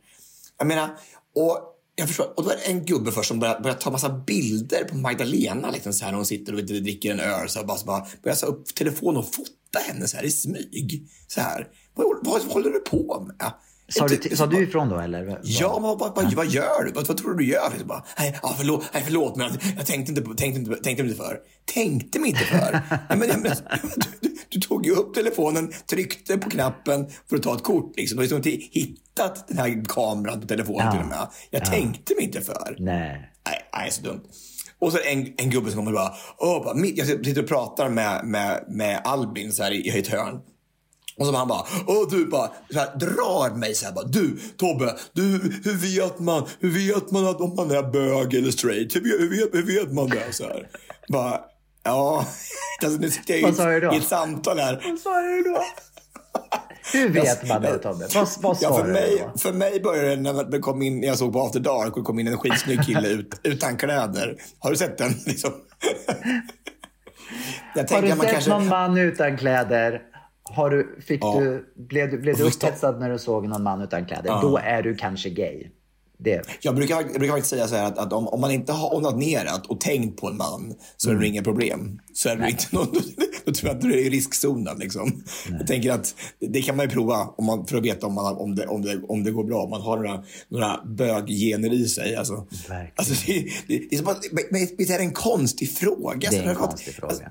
Jag menar, och jag förstår, och då är det en gubbe först som börjar, börjar ta massa bilder på Magdalena. Liksom så här, när hon sitter och dricker en öl. Så här, bara, så bara börjar ta upp telefonen och fota henne så här i smyg. Så här. Vad, vad, håller du på med? Sa, du, sa du ifrån då eller? Ja, men vad, vad, vad gör du? Vad, vad tror du du gör? Jag bara, nej, ja, förlåt, nej, förlåt, men jag tänkte inte, tänkte inte, tänkte inte för. Tänkte mig inte för? [LAUGHS] nej, men, [LAUGHS] men, du, du, du tog ju upp telefonen, tryckte på knappen för att ta ett kort. Liksom. Du har liksom inte hittat den här kameran på telefonen Ja. till och med. Jag tänkte mig inte för. Nej. Nej, nej, så dumt. Och så en, en gubbe som kommer och bara, åh, bara mitt, jag sitter och pratar med, med, med Albin så här i, i ett hörn. Och så han bara, åh du bara, så här, drar mig så här bara, du Tobbe, du, hur vet man, hur vet man att om man är bög eller straight? Hur, vet- hur, vet, hur vet man det? Så här. Bara, ja, [LAUGHS] alltså, nu sitter jag i, i ett samtal här. Vad sa du då? Hur vet man det Tobbe? Vad, vad Ja, för, mig, för mig började det när det kom in, jag såg på After Dark och det kom in en skitsnygg kille ut, [LAUGHS] utan kläder. Har du sett den? Liksom? [LAUGHS] Har du sett kanske... någon man utan kläder? Har du, fick Ja. du, blev du, blev du upphetsad när du såg någon man utan kläder? Ja. Då är du kanske gay. Det. Jag brukar, jag brukar faktiskt säga så här att, att om, om man inte har onanerat och tänkt på en man så Mm. är det inga problem. Så är det inte någon, [LAUGHS] då tror jag att du är i riskzonen. Liksom. Jag tänker att det kan man ju prova om man, för att veta om, man, om, det, om, det, om det går bra. Om man har några, några böggener i sig. Alltså, Verkligen. alltså, det, det, det är som att, men, men det är en konstig fråga. Det är en konstig fråga. Alltså,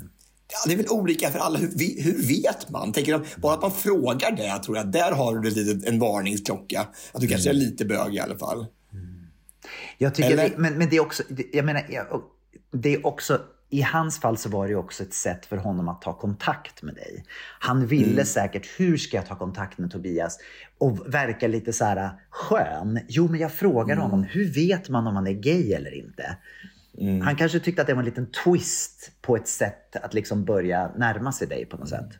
Ja, det är väl olika för alla. Hur, hur vet man? Tänker jag, bara att man frågar det, tror jag, där har du lite, en varningsklocka. Att du kanske är Mm. lite bög i alla fall. Jag tycker det, men, men det är också, jag menar, det är också, i hans fall så var det också ett sätt för honom att ta kontakt med dig. Han ville Mm. säkert, hur ska jag ta kontakt med Tobias? Och verka lite så här skön. Jo, men jag frågar Mm. honom, hur vet man om man är gay eller inte? Mm. Han kanske tyckte att det var en liten twist på ett sätt att liksom börja närma sig dig på något sätt.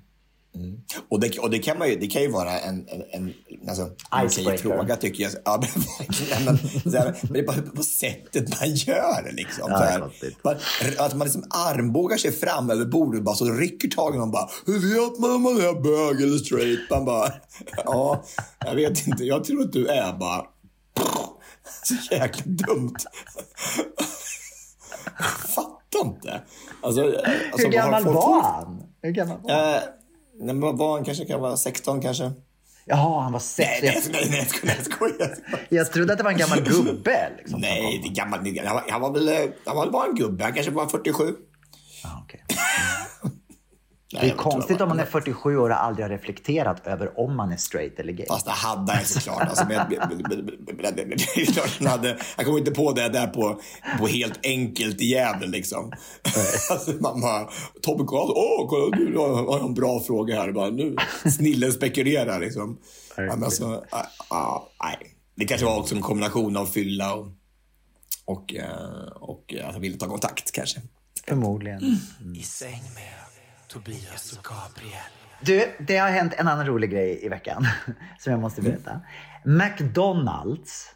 Och det, och det, kan, man ju, det kan ju vara en, en, en alltså, okej fråga tycker jag. Ja, [LAUGHS] men, verkligen. men, här, men det är bara på sättet man gör. Liksom, Ja, här. Man, att man liksom armbågar sig fram över bordet bara så rycker tag i någon bara Hur vet man om man är bög eller straight? Man bara Ja, jag vet inte. Jag tror att du är bara [LAUGHS] Så jäkla dumt. [LAUGHS] Fattar inte. Alltså, alltså, Hur gammal folk- var han? Hur gammal var han? Eh, nej, men vad var han? Kanske kan vara 16 kanske? Jaha, han var sex. Nej, nej, nej, nej, jag skojar, jag trodde att det var en gammal gubbe. Liksom, som Nej, det är gammal, han, var, han var väl eh, han var bara en gubbe. Han kanske var 47. Ja, okej. Nej, Det är jag konstigt jag om man är 47 år och aldrig har reflekterat över om man är straight eller gay. Fast det hade han såklart. Alltså, men, men, hade, han kom inte på det där på, på helt enkelt i Gävle liksom. [LAUGHS] alltså, man bara, Tobbe Karlsson, åh kolla nu har jag en bra fråga här. Bara, nu, snillen spekulerar liksom. Men alltså, ah, ah, nej. Det kanske var också en kombination av fylla och, och, eh, och att han ville ta kontakt kanske. Förmodligen. I säng med Tobias och Gabriel. Du, det har hänt en annan rolig grej i veckan [LAUGHS] som jag måste berätta. McDonalds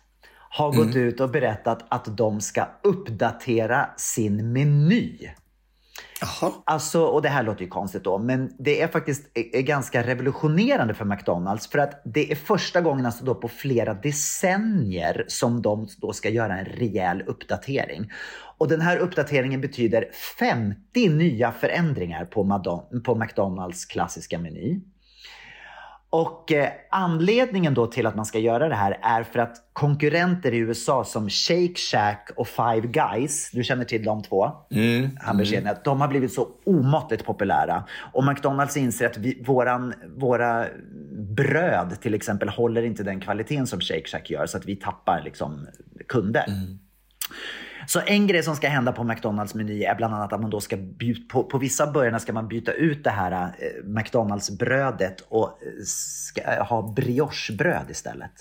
har gått ut och berättat att de ska uppdatera sin meny. Jaha. Alltså, och det här låter ju konstigt då, men det är faktiskt är ganska revolutionerande för McDonalds för att det är första gången alltså då på flera decennier som de då ska göra en rejäl uppdatering. Och den här uppdateringen betyder 50 nya förändringar på, Madon- på McDonalds klassiska meny. Och eh, anledningen då till att man ska göra det här är för att konkurrenter i USA som Shake Shack och Five Guys, du känner till de två hamburgerkedjorna, de har blivit så omåttligt populära. Och McDonalds inser att vi, våran, våra bröd till exempel håller inte den kvaliteten som Shake Shack gör så att vi tappar liksom kunder. Så en grej som ska hända på McDonalds meny är bland annat att man då ska byta, på, på vissa burgarna ska man byta ut det här eh, McDonalds brödet och eh, ska, eh, ha briochebröd istället.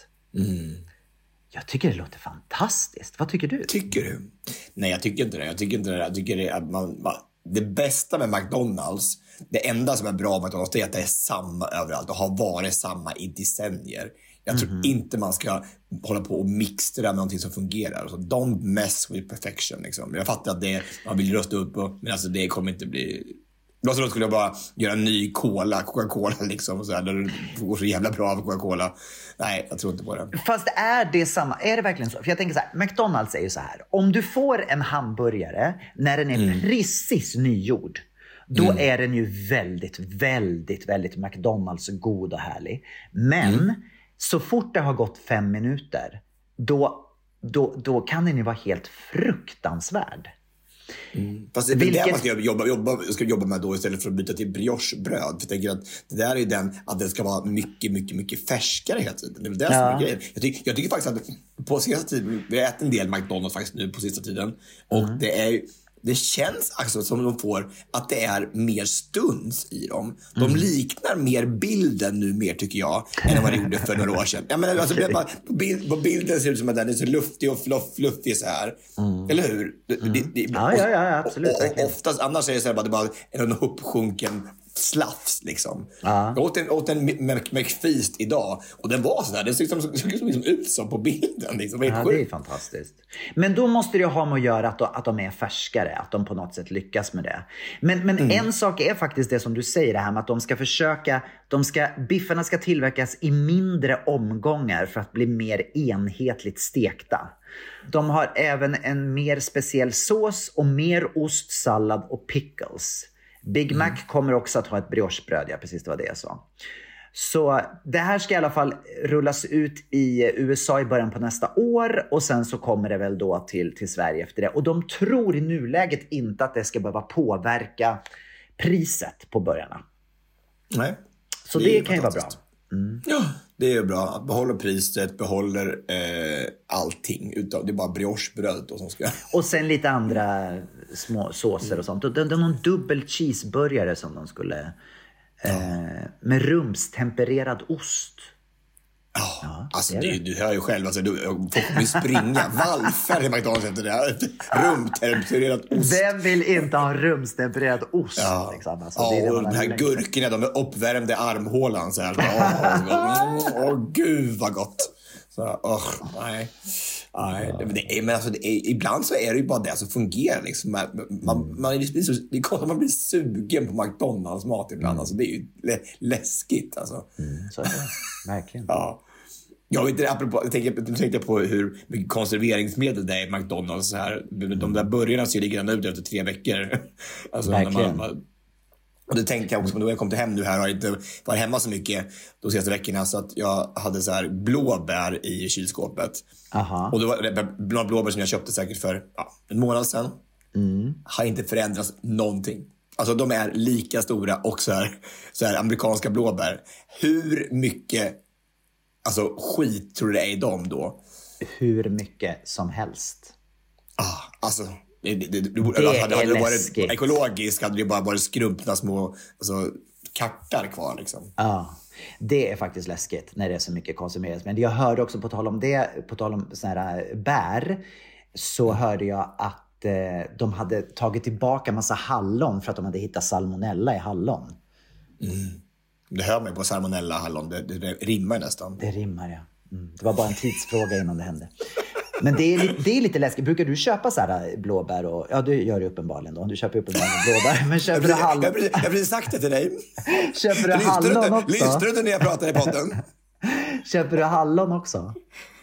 Jag tycker det låter fantastiskt. Vad tycker du? Tycker du? Nej, jag tycker inte det. Jag tycker inte det. Jag tycker det, att man, man, det bästa med McDonalds, det enda som är bra med McDonalds, det är att det är samma överallt och har varit samma i decennier. Jag tror inte man ska hålla på och mixtra med någonting som fungerar. Alltså, don't mess with perfection. Liksom. Jag fattar att det man vill rösta upp, och, men alltså, det kommer inte bli... Låt oss skulle jag bara göra en ny cola, Coca-Cola [LAUGHS] liksom. Och så här, där det går så jävla bra av Coca-Cola. Nej, jag tror inte på det. Fast är det samma? Är det verkligen så? För jag tänker så här, McDonalds är ju så här. Om du får en hamburgare när den är precis nygjord. Då är den ju väldigt, väldigt, väldigt McDonalds god och härlig. Men så fort det har gått fem minuter, då, då, då kan den ju vara helt fruktansvärd. Fast det är Vilket- det man ska jobba, jobba, ska jobba med då istället för att byta till briochebröd. För jag att det där är den, att det ska vara mycket, mycket, mycket färskare hela tiden. Det är det som Ja. är grejen. Jag, tycker- jag tycker faktiskt att på sista tiden, vi har ätit en del McDonalds faktiskt nu på sista tiden. Och Mm. det är det känns alltså som de får att det är mer stuns i dem. De Mm. liknar mer bilden nu mer tycker jag än vad de gjorde för några år sedan. Jag menar, alltså, bara, på, bild, på bilden ser det ut som att den är så luftig och fluff, fluffig så här. Eller hur? Det, det, det, Mm. Ja, ja, ja, absolut, Och, och, oftast annars är det så här bara, det bara är en uppsjunken slafs liksom. Ja. Jag åt en, åt en Mc- McFeast idag och den var sådär. Den såg liksom, såg liksom ut som på bilden. Liksom. Det var Ja, det är fantastiskt. Men då måste det ha med att göra att att de är färskare, att de på något sätt lyckas med det. Men, men Mm. en sak är faktiskt det som du säger, det här med att de ska försöka, de ska, biffarna ska tillverkas i mindre omgångar för att bli mer enhetligt stekta. De har även en mer speciell sås och mer ost, sallad och pickles. Big Mac kommer också att ha ett briochebröd, ja precis det var det jag sa. Så det här ska i alla fall rullas ut i USA i början på nästa år och sen så kommer det väl då till, till Sverige efter det. Och de tror i nuläget inte att det ska behöva påverka priset på burgarna. Nej. Så Det det, kan ju vara bra. fantastiskt. Ja, det är bra. Att behålla priset, behåller eh, allting. Utav, det är bara briochebröd då som ska... Och sen lite andra små såser och sånt. Det det är någon dubbel cheeseburgare som de skulle... Eh, med rumstempererad ost. Ja, alltså det är det, det. du hör ju själv, alltså, du, folk ju springa [LAUGHS] vallfärd i McDonalds efter det här. Rumtempererat ost. Vem vill inte ha rumstempererad ost? Ja, Liksom? Alltså, ja det är och de här gurkorna, de är uppvärmda i armhålan. Så här. Åh, åh, åh, gud vad gott. Så, åh, nej. Nej, men det är, men alltså, är, ibland så är det ju bara det som fungerar. Liksom. Man, man, man, blir så, det är konstigt man blir sugen på McDonalds mat ibland. Alltså, det är ju lä, läskigt. Alltså. Så är det. [LAUGHS] Verkligen. Ja. Jag, vet, apropå, jag tänker, nu tänkte jag på hur mycket konserveringsmedel det är i McDonalds. Här. De där burgarna ser likadana ut efter tre veckor. [LAUGHS] Alltså, Verkligen. man, och det tänkte jag också, då jag kom till hem nu här har inte varit hemma så mycket de senaste veckorna. Så att jag hade så här blåbär i kylskåpet. Aha. Och det var blåbär som jag köpte säkert för ja, en månad sedan. Mm. Har inte förändrats någonting. Alltså de är lika stora och så här, så här amerikanska blåbär. Hur mycket alltså, skit tror du det är i dem då? Hur mycket som helst. Ah, alltså, det, det, det, det, hade, hade det varit ekologiskt hade det bara varit skrumpna små alltså, kartar kvar. Liksom. Ja, det är faktiskt läskigt när det är så mycket konsumeras. Men jag hörde också på tal om det, på tal om såna här äh, bär, så hörde jag att eh, de hade tagit tillbaka massa hallon för att de hade hittat salmonella i hallon. Det hör man ju på salmonella hallon, det, det, det rimmar nästan. Det rimmar ja. Mm. Det var bara en tidsfråga innan det hände. Men det är, det är lite läskigt. Brukar du köpa så här äh, blåbär? Och, ja, du gör det uppenbarligen då. Du köper uppenbarligen blåbär. Men köper du Jag har hallon, precis, jag har precis sagt det till dig. [LAUGHS] köper du hallon också? lyssnar du inte när jag pratar i podden? [LAUGHS] Köper du hallon också?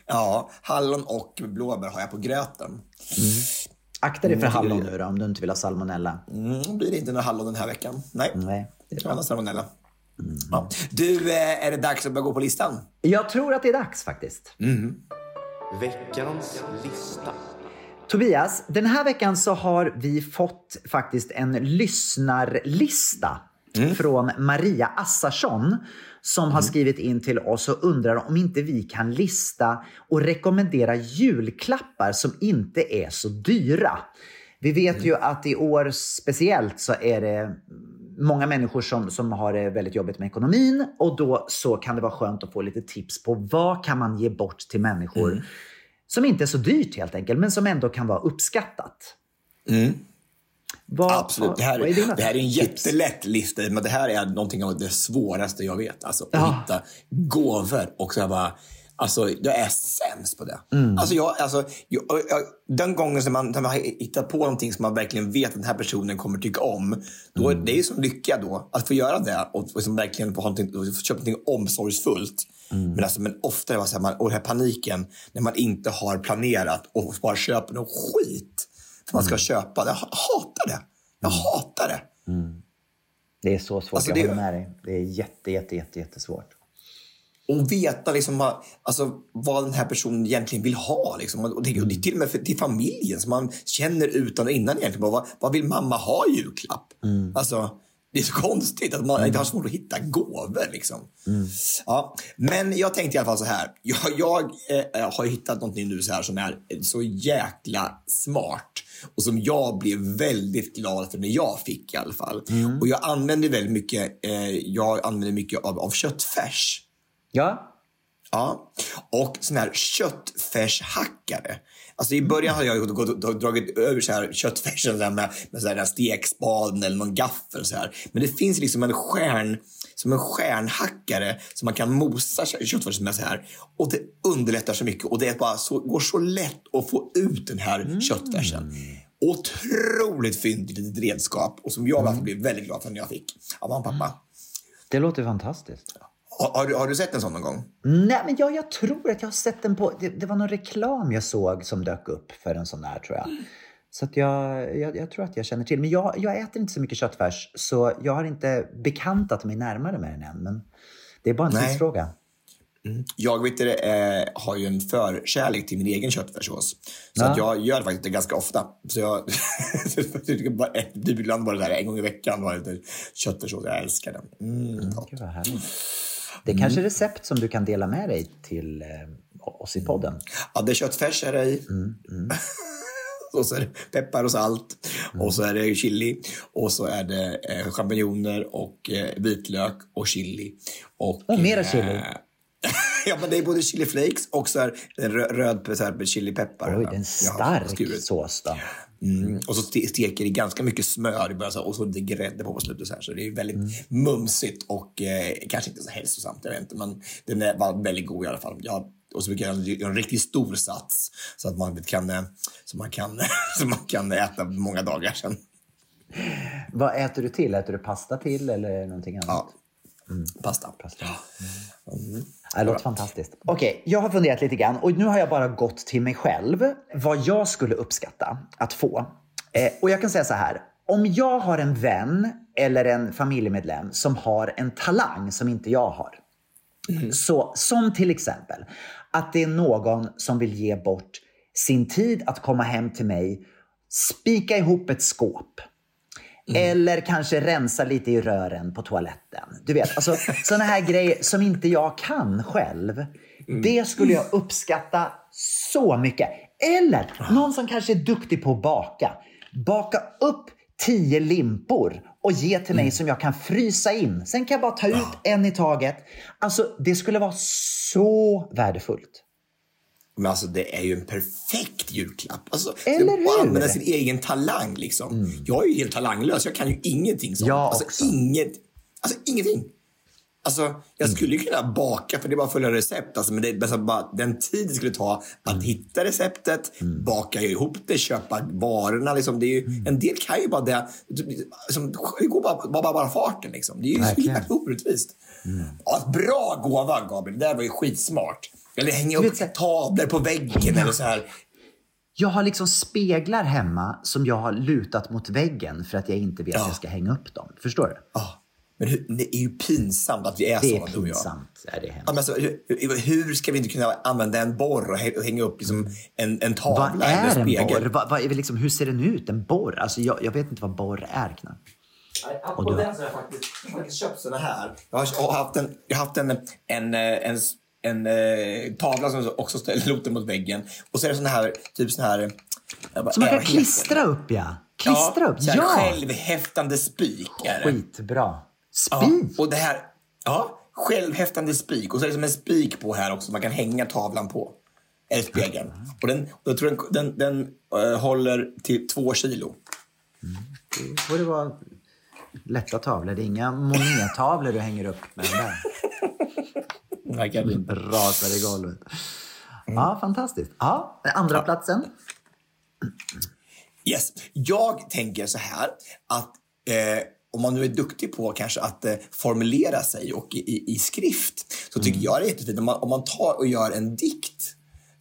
Ja, hallon och blåbär har jag på gröten. Akta dig för Mm, hallon nu då, om du inte vill ha salmonella. Mm, blir det inte några hallon den här veckan. Nej, Nej, det är bra. annars salmonella. Ja. Du, eh, är det dags att börja gå på listan? Jag tror att det är dags faktiskt. Veckans lista. Tobias, den här veckan så har vi fått faktiskt en lyssnarlista från Maria Assarsson som har skrivit in till oss och undrar om inte vi kan lista och rekommendera julklappar som inte är så dyra. Vi vet ju att i år speciellt så är det många människor som, som har det väldigt jobbigt med ekonomin och då så kan det vara skönt att få lite tips på vad kan man ge bort till människor som inte är så dyrt helt enkelt, men som ändå kan vara uppskattat. Vad, Absolut. Det här, är det här är en tips? jättelätt lista, men det här är någonting av det svåraste jag vet. Alltså, att Ja. hitta gåvor och så här bara... Alltså, jag är sämst på det. Mm. Alltså, jag, alltså, jag, jag, den gången som man, man har hittat på någonting som man verkligen vet att den här personen kommer tycka om. Då, Mm. Det är ju som lycka då, att få göra det och, och som verkligen få, någonting, få köpa någonting omsorgsfullt. Mm. Men, alltså, men ofta är det så här, man, och den här paniken när man inte har planerat och bara köper någon skit som man ska Mm. köpa. Jag hatar det. Jag hatar det. Det är så svårt, Alltså, jag det- håller med dig. Det är jätte, jätte, jätte, jättesvårt. Och veta liksom, vad- alltså, vad den här personen egentligen vill ha. Liksom. Och det, och det är till och med för, till familjen som man känner utan och innan egentligen. Vad, vad vill mamma ha i julklapp? Alltså, det är så konstigt att man inte har svårt att hitta gåvor. Liksom. Ja, men jag tänkte i alla fall så här. Jag, jag eh, har hittat någonting nu så här som är så jäkla smart och som jag blev väldigt glad för när jag fick i alla fall. Och jag använder väldigt mycket, eh, jag använder mycket av, av köttfärs. Ja, Ja, och sån här köttfärshackare. Alltså i början hade jag gått dragit över så här köttfärsen så här med, med så här en stekspaden eller någon gaffel så här. Men det finns liksom en stjärn, som en stjärnhackare som man kan mosa köttfärsen med så här. Och det underlättar så mycket och det är bara så, går så lätt att få ut den här köttfärsen. Otroligt fyndigt litet redskap och som jag fall blev väldigt glad för när jag fick av mamma och pappa. Det låter fantastiskt. Har, har, du, har du sett en sån någon gång? Nej, men jag, jag tror att jag har sett den på... Det, det var någon reklam jag såg som dök upp för en sån där, tror jag. Så att jag, jag, jag tror att jag känner till. Men jag, jag äter inte så mycket köttfärs, så jag har inte bekantat mig närmare med den än. Men det är bara en Nej. tidsfråga. Jag vet det, eh, har ju en förkärlek till min egen köttfärssås. Så Ja. att jag gör faktiskt det ganska ofta. Så jag [LAUGHS] ibland bara det där en gång i veckan köttfärssås. Jag älskar den. Mm, gott. Det är kanske är recept som du kan dela med dig till eh, oss i podden. Ja, det är köttfärs är det i. [LAUGHS] och så är det peppar och salt. Och så är det chili. Och så är det eh, champinjoner och eh, vitlök och chili. Och, Och mera eh, chili. [LAUGHS] ja, men det är både chili flakes och så är det rö- röd så här, chilipeppar. Oj, det är en stark sås då. Mm. Och så ste- steker det ganska mycket smör så och så lite grädde på på slutet. Så, här. så det är väldigt mumsigt och eh, kanske inte så hälsosamt. Jag vet inte, men den är, var väldigt god i alla fall. Jag, och så brukar jag göra en riktigt stor sats så att man kan, eh, så man kan, [LAUGHS] så man kan äta många dagar sen. Vad äter du till? Äter du pasta till eller någonting annat? Ja. Pasta. Pasta. Mm. Det låter fantastiskt. Okej, jag har funderat lite grann och nu har jag bara gått till mig själv vad jag skulle uppskatta att få. Eh, och jag kan säga så här. Om jag har en vän eller en familjemedlem som har en talang som inte jag har. Så, som till exempel att det är någon som vill ge bort sin tid att komma hem till mig, spika ihop ett skåp. Eller kanske rensa lite i rören på toaletten. Du vet, alltså sådana här grejer som inte jag kan själv. Det skulle jag uppskatta så mycket. Eller någon som kanske är duktig på att baka. Baka upp tio limpor och ge till mig som jag kan frysa in. Sen kan jag bara ta ut en i taget. Alltså, det skulle vara så värdefullt. Men alltså det är ju en perfekt julklapp. Alltså, Eller att hur? Mm. använda sin egen talang liksom. Jag är ju helt talanglös. Jag kan ju ingenting sånt. Jag alltså, också. Inget, alltså ingenting. Alltså, jag Mm. skulle ju kunna baka för det är bara att följa recept. Alltså, men det är alltså, bara den tid det skulle ta Mm. att hitta receptet, baka ihop det, köpa varorna. Liksom. Det är ju, Mm. En del kan ju bara det. Liksom, det går bara, bara, bara farten. Liksom. Det är ju så jävla orättvist. Ja, bra gåva Gabriel. Det där var ju skitsmart. Eller hänga upp vet tavlor på väggen eller så här. Jag har liksom speglar hemma som jag har lutat mot väggen för att jag inte vet att jag ska hänga upp dem. Förstår du? Ja, men hur, det är ju pinsamt att vi är Det är sådana du och jag. pinsamt. Ja, det är Ja, men alltså, hur, ska vi inte kunna använda en borr och hä- och hänga upp liksom en, en tavla Vad är eller en spegel? borr? Vad, vad är det liksom, hur ser den ut? En borr? Alltså, jag, jag vet inte vad borr är knappt. Och du- den så har jag faktiskt, jag har faktiskt köpt såna här. Jag har, jag har haft en, jag har haft en, en, eh, en, en, eh, tavla som också ställer loten mot väggen. Och så är det såna här, typ såna här... bara, Som man kan klistra upp ja. Klistra upp, så här ja! Självhäftande spik är det. Skitbra. Ja, Spik! och det här, ja, självhäftande spik. Och så är det som en spik på här också, man kan hänga tavlan på. Eller spegeln. Och den, jag tror den, den, den eh, håller till två kilo. Det borde vara lätta tavlor. Det är inga monettavlor du hänger upp med den där. [LAUGHS] Verkligen. Rasar i golvet. Ja, fantastiskt. Ja, andra platsen. Yes. Jag tänker så här att eh, om man nu är duktig på kanske att eh, formulera sig och i, i, i skrift så tycker jag det är jättefint om man, om man tar och gör en dikt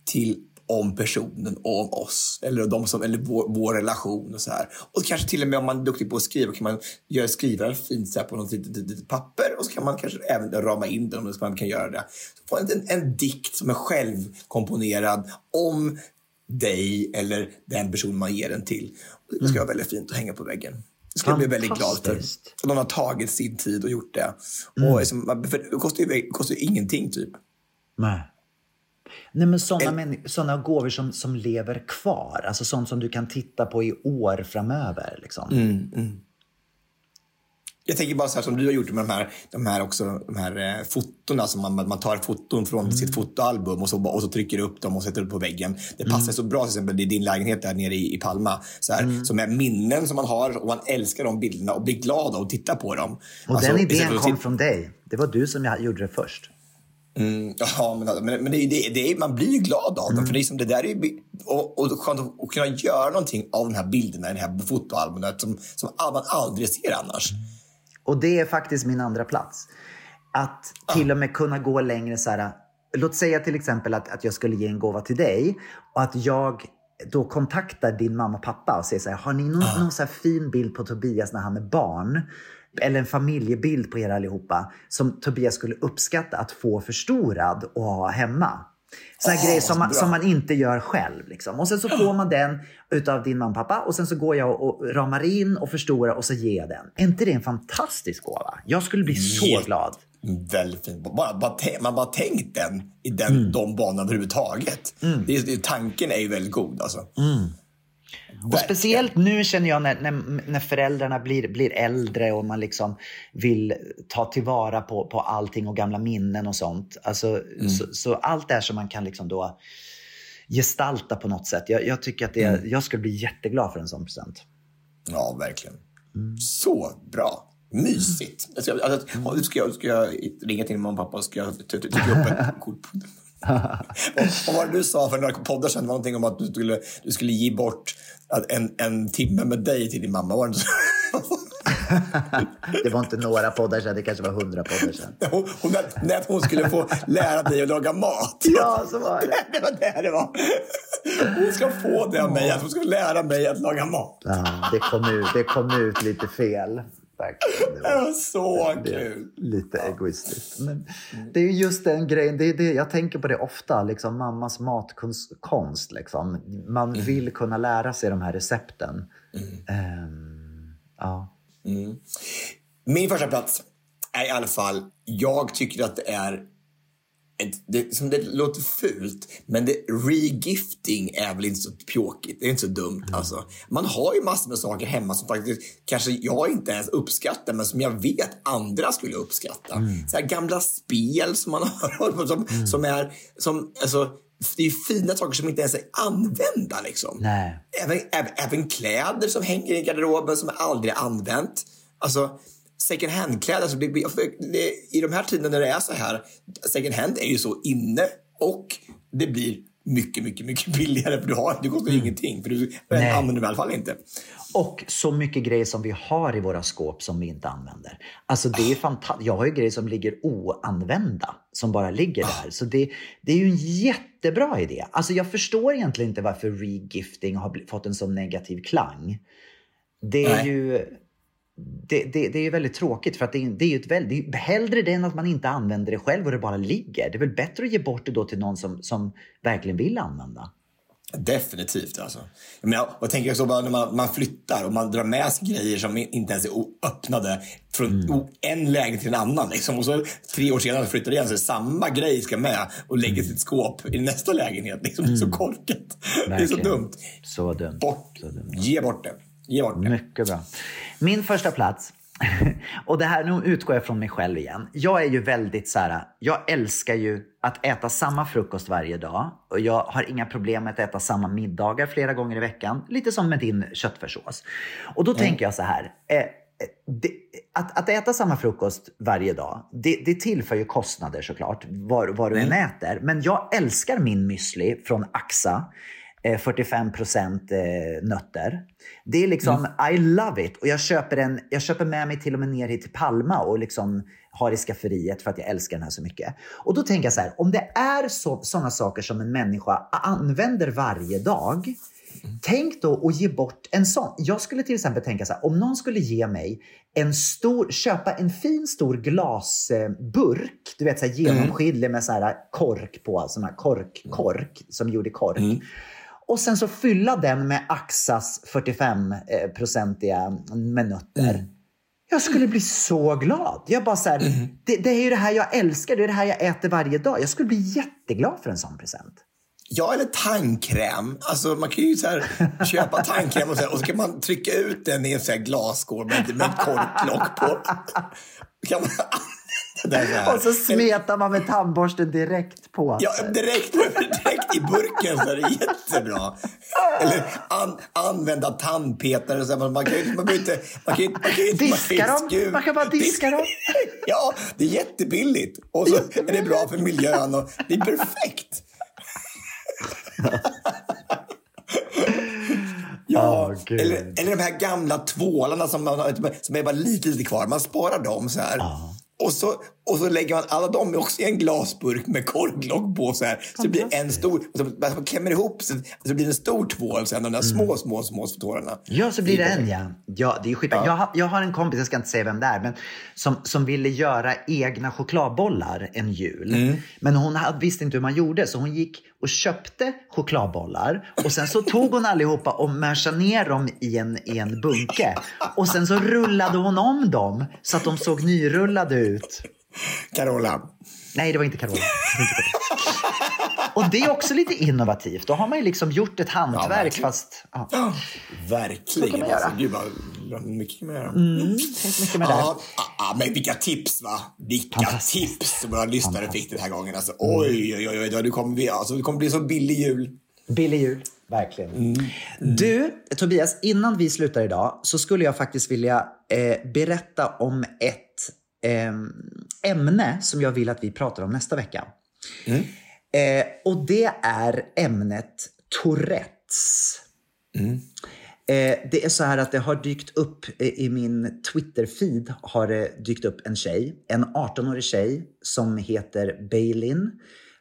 till om personen och om oss eller, de som, eller vår, vår relation och så här. Och kanske till och med om man är duktig på att skriva kan man göra skriva fint så här på något litet, litet papper och så kan man kanske även rama in den om man kan göra det. Så få en, en, dikt som är självkomponerad om dig eller den person man ger den till. Och det ska vara väldigt fint att hänga på väggen. Det ska jag bli väldigt glad för. Och någon har tagit sin tid och gjort det. Mm. Och liksom, för det kostar ju, kostar ju ingenting typ. Nej. Nej, men sådana, sådana gåvor som, som lever kvar. Alltså sånt som du kan titta på i år framöver. Liksom. Jag tänker bara så här som du har gjort med de här, de här, också, de här eh, fotona. Som man, man tar foton från Mm. sitt fotoalbum och så, och så trycker upp dem och sätter upp på väggen. Det passar Mm. så bra till exempel i din lägenhet där nere i, i Palma. Så här, Som är minnen som man har och man älskar de bilderna och blir glad av att titta på dem. Och Alltså, den idén kom från dig. Det var du som jag gjorde det först. Mm, ja, men, men, men det, det, det, man blir ju glad av dem. För det är som det där är, ju- och, och skönt att, kunna göra någonting av de här bilderna i det här fotoalbumet som, som man aldrig ser annars. Och det är faktiskt min andra plats. Att till och med kunna gå längre så här. Låt säga till exempel att, att jag skulle ge en gåva till dig och att jag då kontaktar din mamma och pappa och säger så här, har ni någon, någon så fin bild på Tobias när han är barn? Eller en familjebild på er allihopa som Tobias skulle uppskatta att få förstorad och ha hemma. Såna Åh, grejer som man, som man inte gör själv. Liksom. Och sen så får man den utav din mamma pappa och sen så går jag och och ramar in och förstorar och så ger jag den. Är inte det en fantastisk gåva? Jag skulle bli så glad. Väldigt fint. Bara, bara, man bara tänkt den i den, de banorna överhuvudtaget. Det, är- det, tanken är ju väldigt god alltså. Och speciellt nu känner jag när, när, när föräldrarna blir, blir äldre och man liksom vill ta tillvara på, på allting och gamla minnen och sånt. Alltså, så, så allt det här som man kan liksom då gestalta på något sätt. Jag, jag tycker att det, jag skulle bli jätteglad för en sån present. Ja, verkligen. Så bra. Mysigt. Alltså, nu ska, jag, ska jag ringa till mamma och pappa och ska jag trycka upp ett kort. Vad, vad var det du sa för några poddar sedan? Det var någonting om att du skulle, du skulle ge bort en, en timme med dig till din mamma. Var det? [LAUGHS] Det var inte några poddar sedan, det kanske var hundra poddar sedan. Hon, hon, när hon skulle få lära dig att laga mat. [LAUGHS] Ja, så var det. [LAUGHS] Det var det det var. Hon ska få det av mig, att hon ska lära mig att laga mat. Ja, det, kom ut, det kom ut lite fel. Verkligen. Det Det var så det kul. lite egoistiskt. Men det är just den grejen. Det är det, jag tänker på det ofta. Liksom, mammas matkonst. Liksom. Man vill kunna lära sig de här recepten. Ehm, ja. Min första plats är i alla fall, jag tycker att det är det, som det låter fult, men det, regifting är väl inte så pjåkigt. Det är inte så dumt. Alltså. Man har ju massor med saker hemma som faktiskt kanske jag inte ens uppskattar, men som jag vet andra skulle uppskatta. Så här gamla spel som man [LAUGHS] har, som, som är, som, alltså, det är fina saker som inte ens är använda. Liksom. Nej. Även, även, även kläder som hänger i garderoben som aldrig är använt. Alltså, second hand-kläder. Alltså, I de här tiderna när det är så här, second hand är ju så inne och det blir mycket, mycket, mycket [LAUGHS] billigare för du har, det kostar ingenting. För du Nej. använder det i alla fall inte. Och så mycket grejer som vi har i våra skåp som vi inte använder. Alltså det är fantastiskt. Jag har ju grejer som ligger oanvända. Som bara ligger där. Så det, det är ju en jättebra idé. Alltså jag förstår egentligen inte varför regifting har fått en så negativ klang. Det är Nej. ju... Det, det, det är väldigt tråkigt för att det är, det är ju ett väldigt... Hellre det än att man inte använder det själv och det bara ligger. Det är väl bättre att ge bort det då till någon som, som verkligen vill använda. Definitivt alltså. Men jag, jag tänker så bara när man, man flyttar och man drar med sig grejer som inte ens är öppnade från o- en lägenhet till en annan. Liksom. Och så tre år senare flyttar det igen så samma grej ska med och lägger sitt skåp i nästa lägenhet. Liksom, Det är så korkat. Det är så Verkligen. dumt. Så dumt. Bort. Så dumt. Ge bort det. Bort det. Mycket bra. Min första plats. [LAUGHS] Och det här, nu utgår jag från mig själv igen. Jag är ju väldigt så här, jag älskar ju att äta samma frukost varje dag. Och jag har inga problem med att äta samma middagar flera gånger i veckan. Lite som med din köttfärssås. Och då tänker jag så här. Eh, eh, det, att, att äta samma frukost varje dag, det, det tillför ju kostnader såklart, vad, vad du än äter. Men jag älskar min müsli från Axa. Eh, 45 procent eh, nötter. Det är liksom, I love it. Och jag köper, en, jag köper med mig till och med ner hit till Palma och liksom har i skafferiet för att jag älskar den här så mycket. Och då tänker jag så här, om det är så, sådana saker som en människa använder varje dag, Tänk då att ge bort en sån. Jag skulle till exempel tänka så här, om någon skulle ge mig en stor, köpa en fin stor glasburk, du vet så här genomskinlig med så här kork på, sån här kork, kork som gjord i kork. Och sen så fylla den med Axas 45-procentiga med nötter. Jag skulle bli så glad. Jag bara så här, det, det är ju det här jag älskar, det är det här jag äter varje dag. Jag skulle bli jätteglad för en sån present. Ja, eller tandkräm. Alltså, man kan ju så här, köpa tandkräm och så, här, och så kan man trycka ut den i en så här glasskål med, med ett korklock på. Kan man Och så smetar man med tandborsten direkt på. Ja, direkt, direkt i burken så är det jättebra. Eller an, använda tandpetare. Så man, man kan ju man kan ju inte... Man kan, ju- man kan, inte- Diska man kan dem. Man kan bara diska dem. [LAUGHS] Ja, det är jättebilligt. Och så är det bra för miljön och det är perfekt. [LAUGHS] Ja, Gud. eller, eller de här gamla tvålarna som, man, som är bara lite, lite kvar. Man sparar dem så här. Och, så, och så lägger man alla dem också i en glasburk med korklock på så här. Så det blir en stor, så man klämmer ihop så, så det blir en stor tvål sen, de där små, små, små tårarna. Ja, så blir det en ja. Ja, det är skitbra. Jag, har, jag har en kompis, jag ska inte säga vem det är, men som, som ville göra egna chokladbollar en jul. Men hon visste inte hur man gjorde, så hon gick och köpte chokladbollar och sen så tog hon allihopa och mashade ner dem i en, i en bunke. Och sen så rullade hon om dem så att de såg nyrullade ut. Carola, Nej, det var inte Carola. Och det är också lite innovativt. Då har man ju liksom gjort ett hantverk verkligen. fast... Ja. verkligen. man göra. Alltså, gud vad mycket kan man göra. Tänk mycket med. Ja, ja, men vilka tips va? Vilka tips våra lyssnare fick den här gången. Alltså, oj, oj, oj, oj, det kommer, bli, alltså, det kommer bli så billig jul. Billig jul. Verkligen. Du, Tobias, innan vi slutar idag så skulle jag faktiskt vilja eh, berätta om ett ämne som jag vill att vi pratar om nästa vecka. Eh, och det är ämnet Tourettes. Eh, det är så här att det har dykt upp eh, i min Twitter-feed har det dykt upp en tjej, en 18-årig tjej som heter Bailin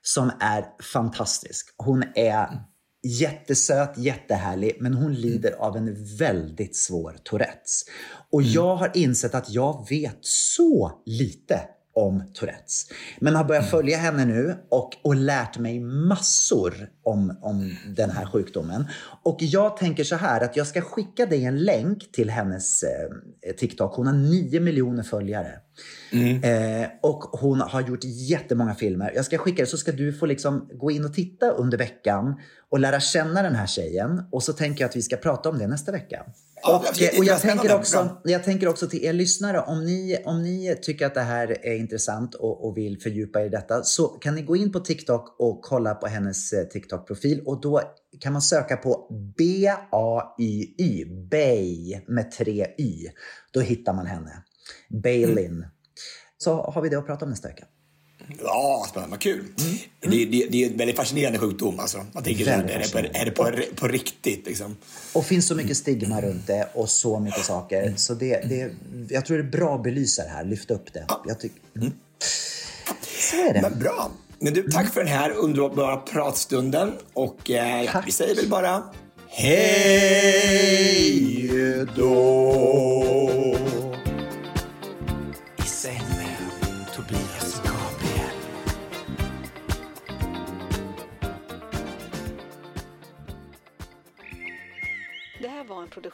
som är fantastisk. Hon är jättesöt, jättehärlig, men hon lider av en väldigt svår Tourettes. Och jag har insett att jag vet så lite om Tourettes. Men har börjat följa henne nu och, och lärt mig massor om, om den här sjukdomen. Och jag tänker så här att jag ska skicka dig en länk till hennes eh, TikTok. Hon har 9 miljoner följare. Eh, och hon har gjort jättemånga filmer. Jag ska skicka det så ska du få liksom gå in och titta under veckan och lära känna den här tjejen. Och så tänker jag att vi ska prata om det nästa vecka. Och, och jag, tänker också, jag tänker också till er lyssnare, om ni, om ni tycker att det här är intressant och, och vill fördjupa er i detta så kan ni gå in på TikTok och kolla på hennes eh, TikTok-profil och då kan man söka på B-A-Y-Y, Bay med tre Y. Då hittar man henne. Bailin. Så har vi det att prata om nästa vecka. Ja, spännande. Kul. Det, det, det är en väldigt fascinerande sjukdom. Alltså. Man tänker, är det, på, är det på, på riktigt? Liksom? Och finns så mycket stigma runt det och så mycket saker. Så det, det, jag tror det är bra att belysa det här, lyfta upp det. Jag tycker, mm. Så är det. Men bra. Men du, tack för den här underbara pratstunden. Och eh, ja, vi säger väl bara hej då.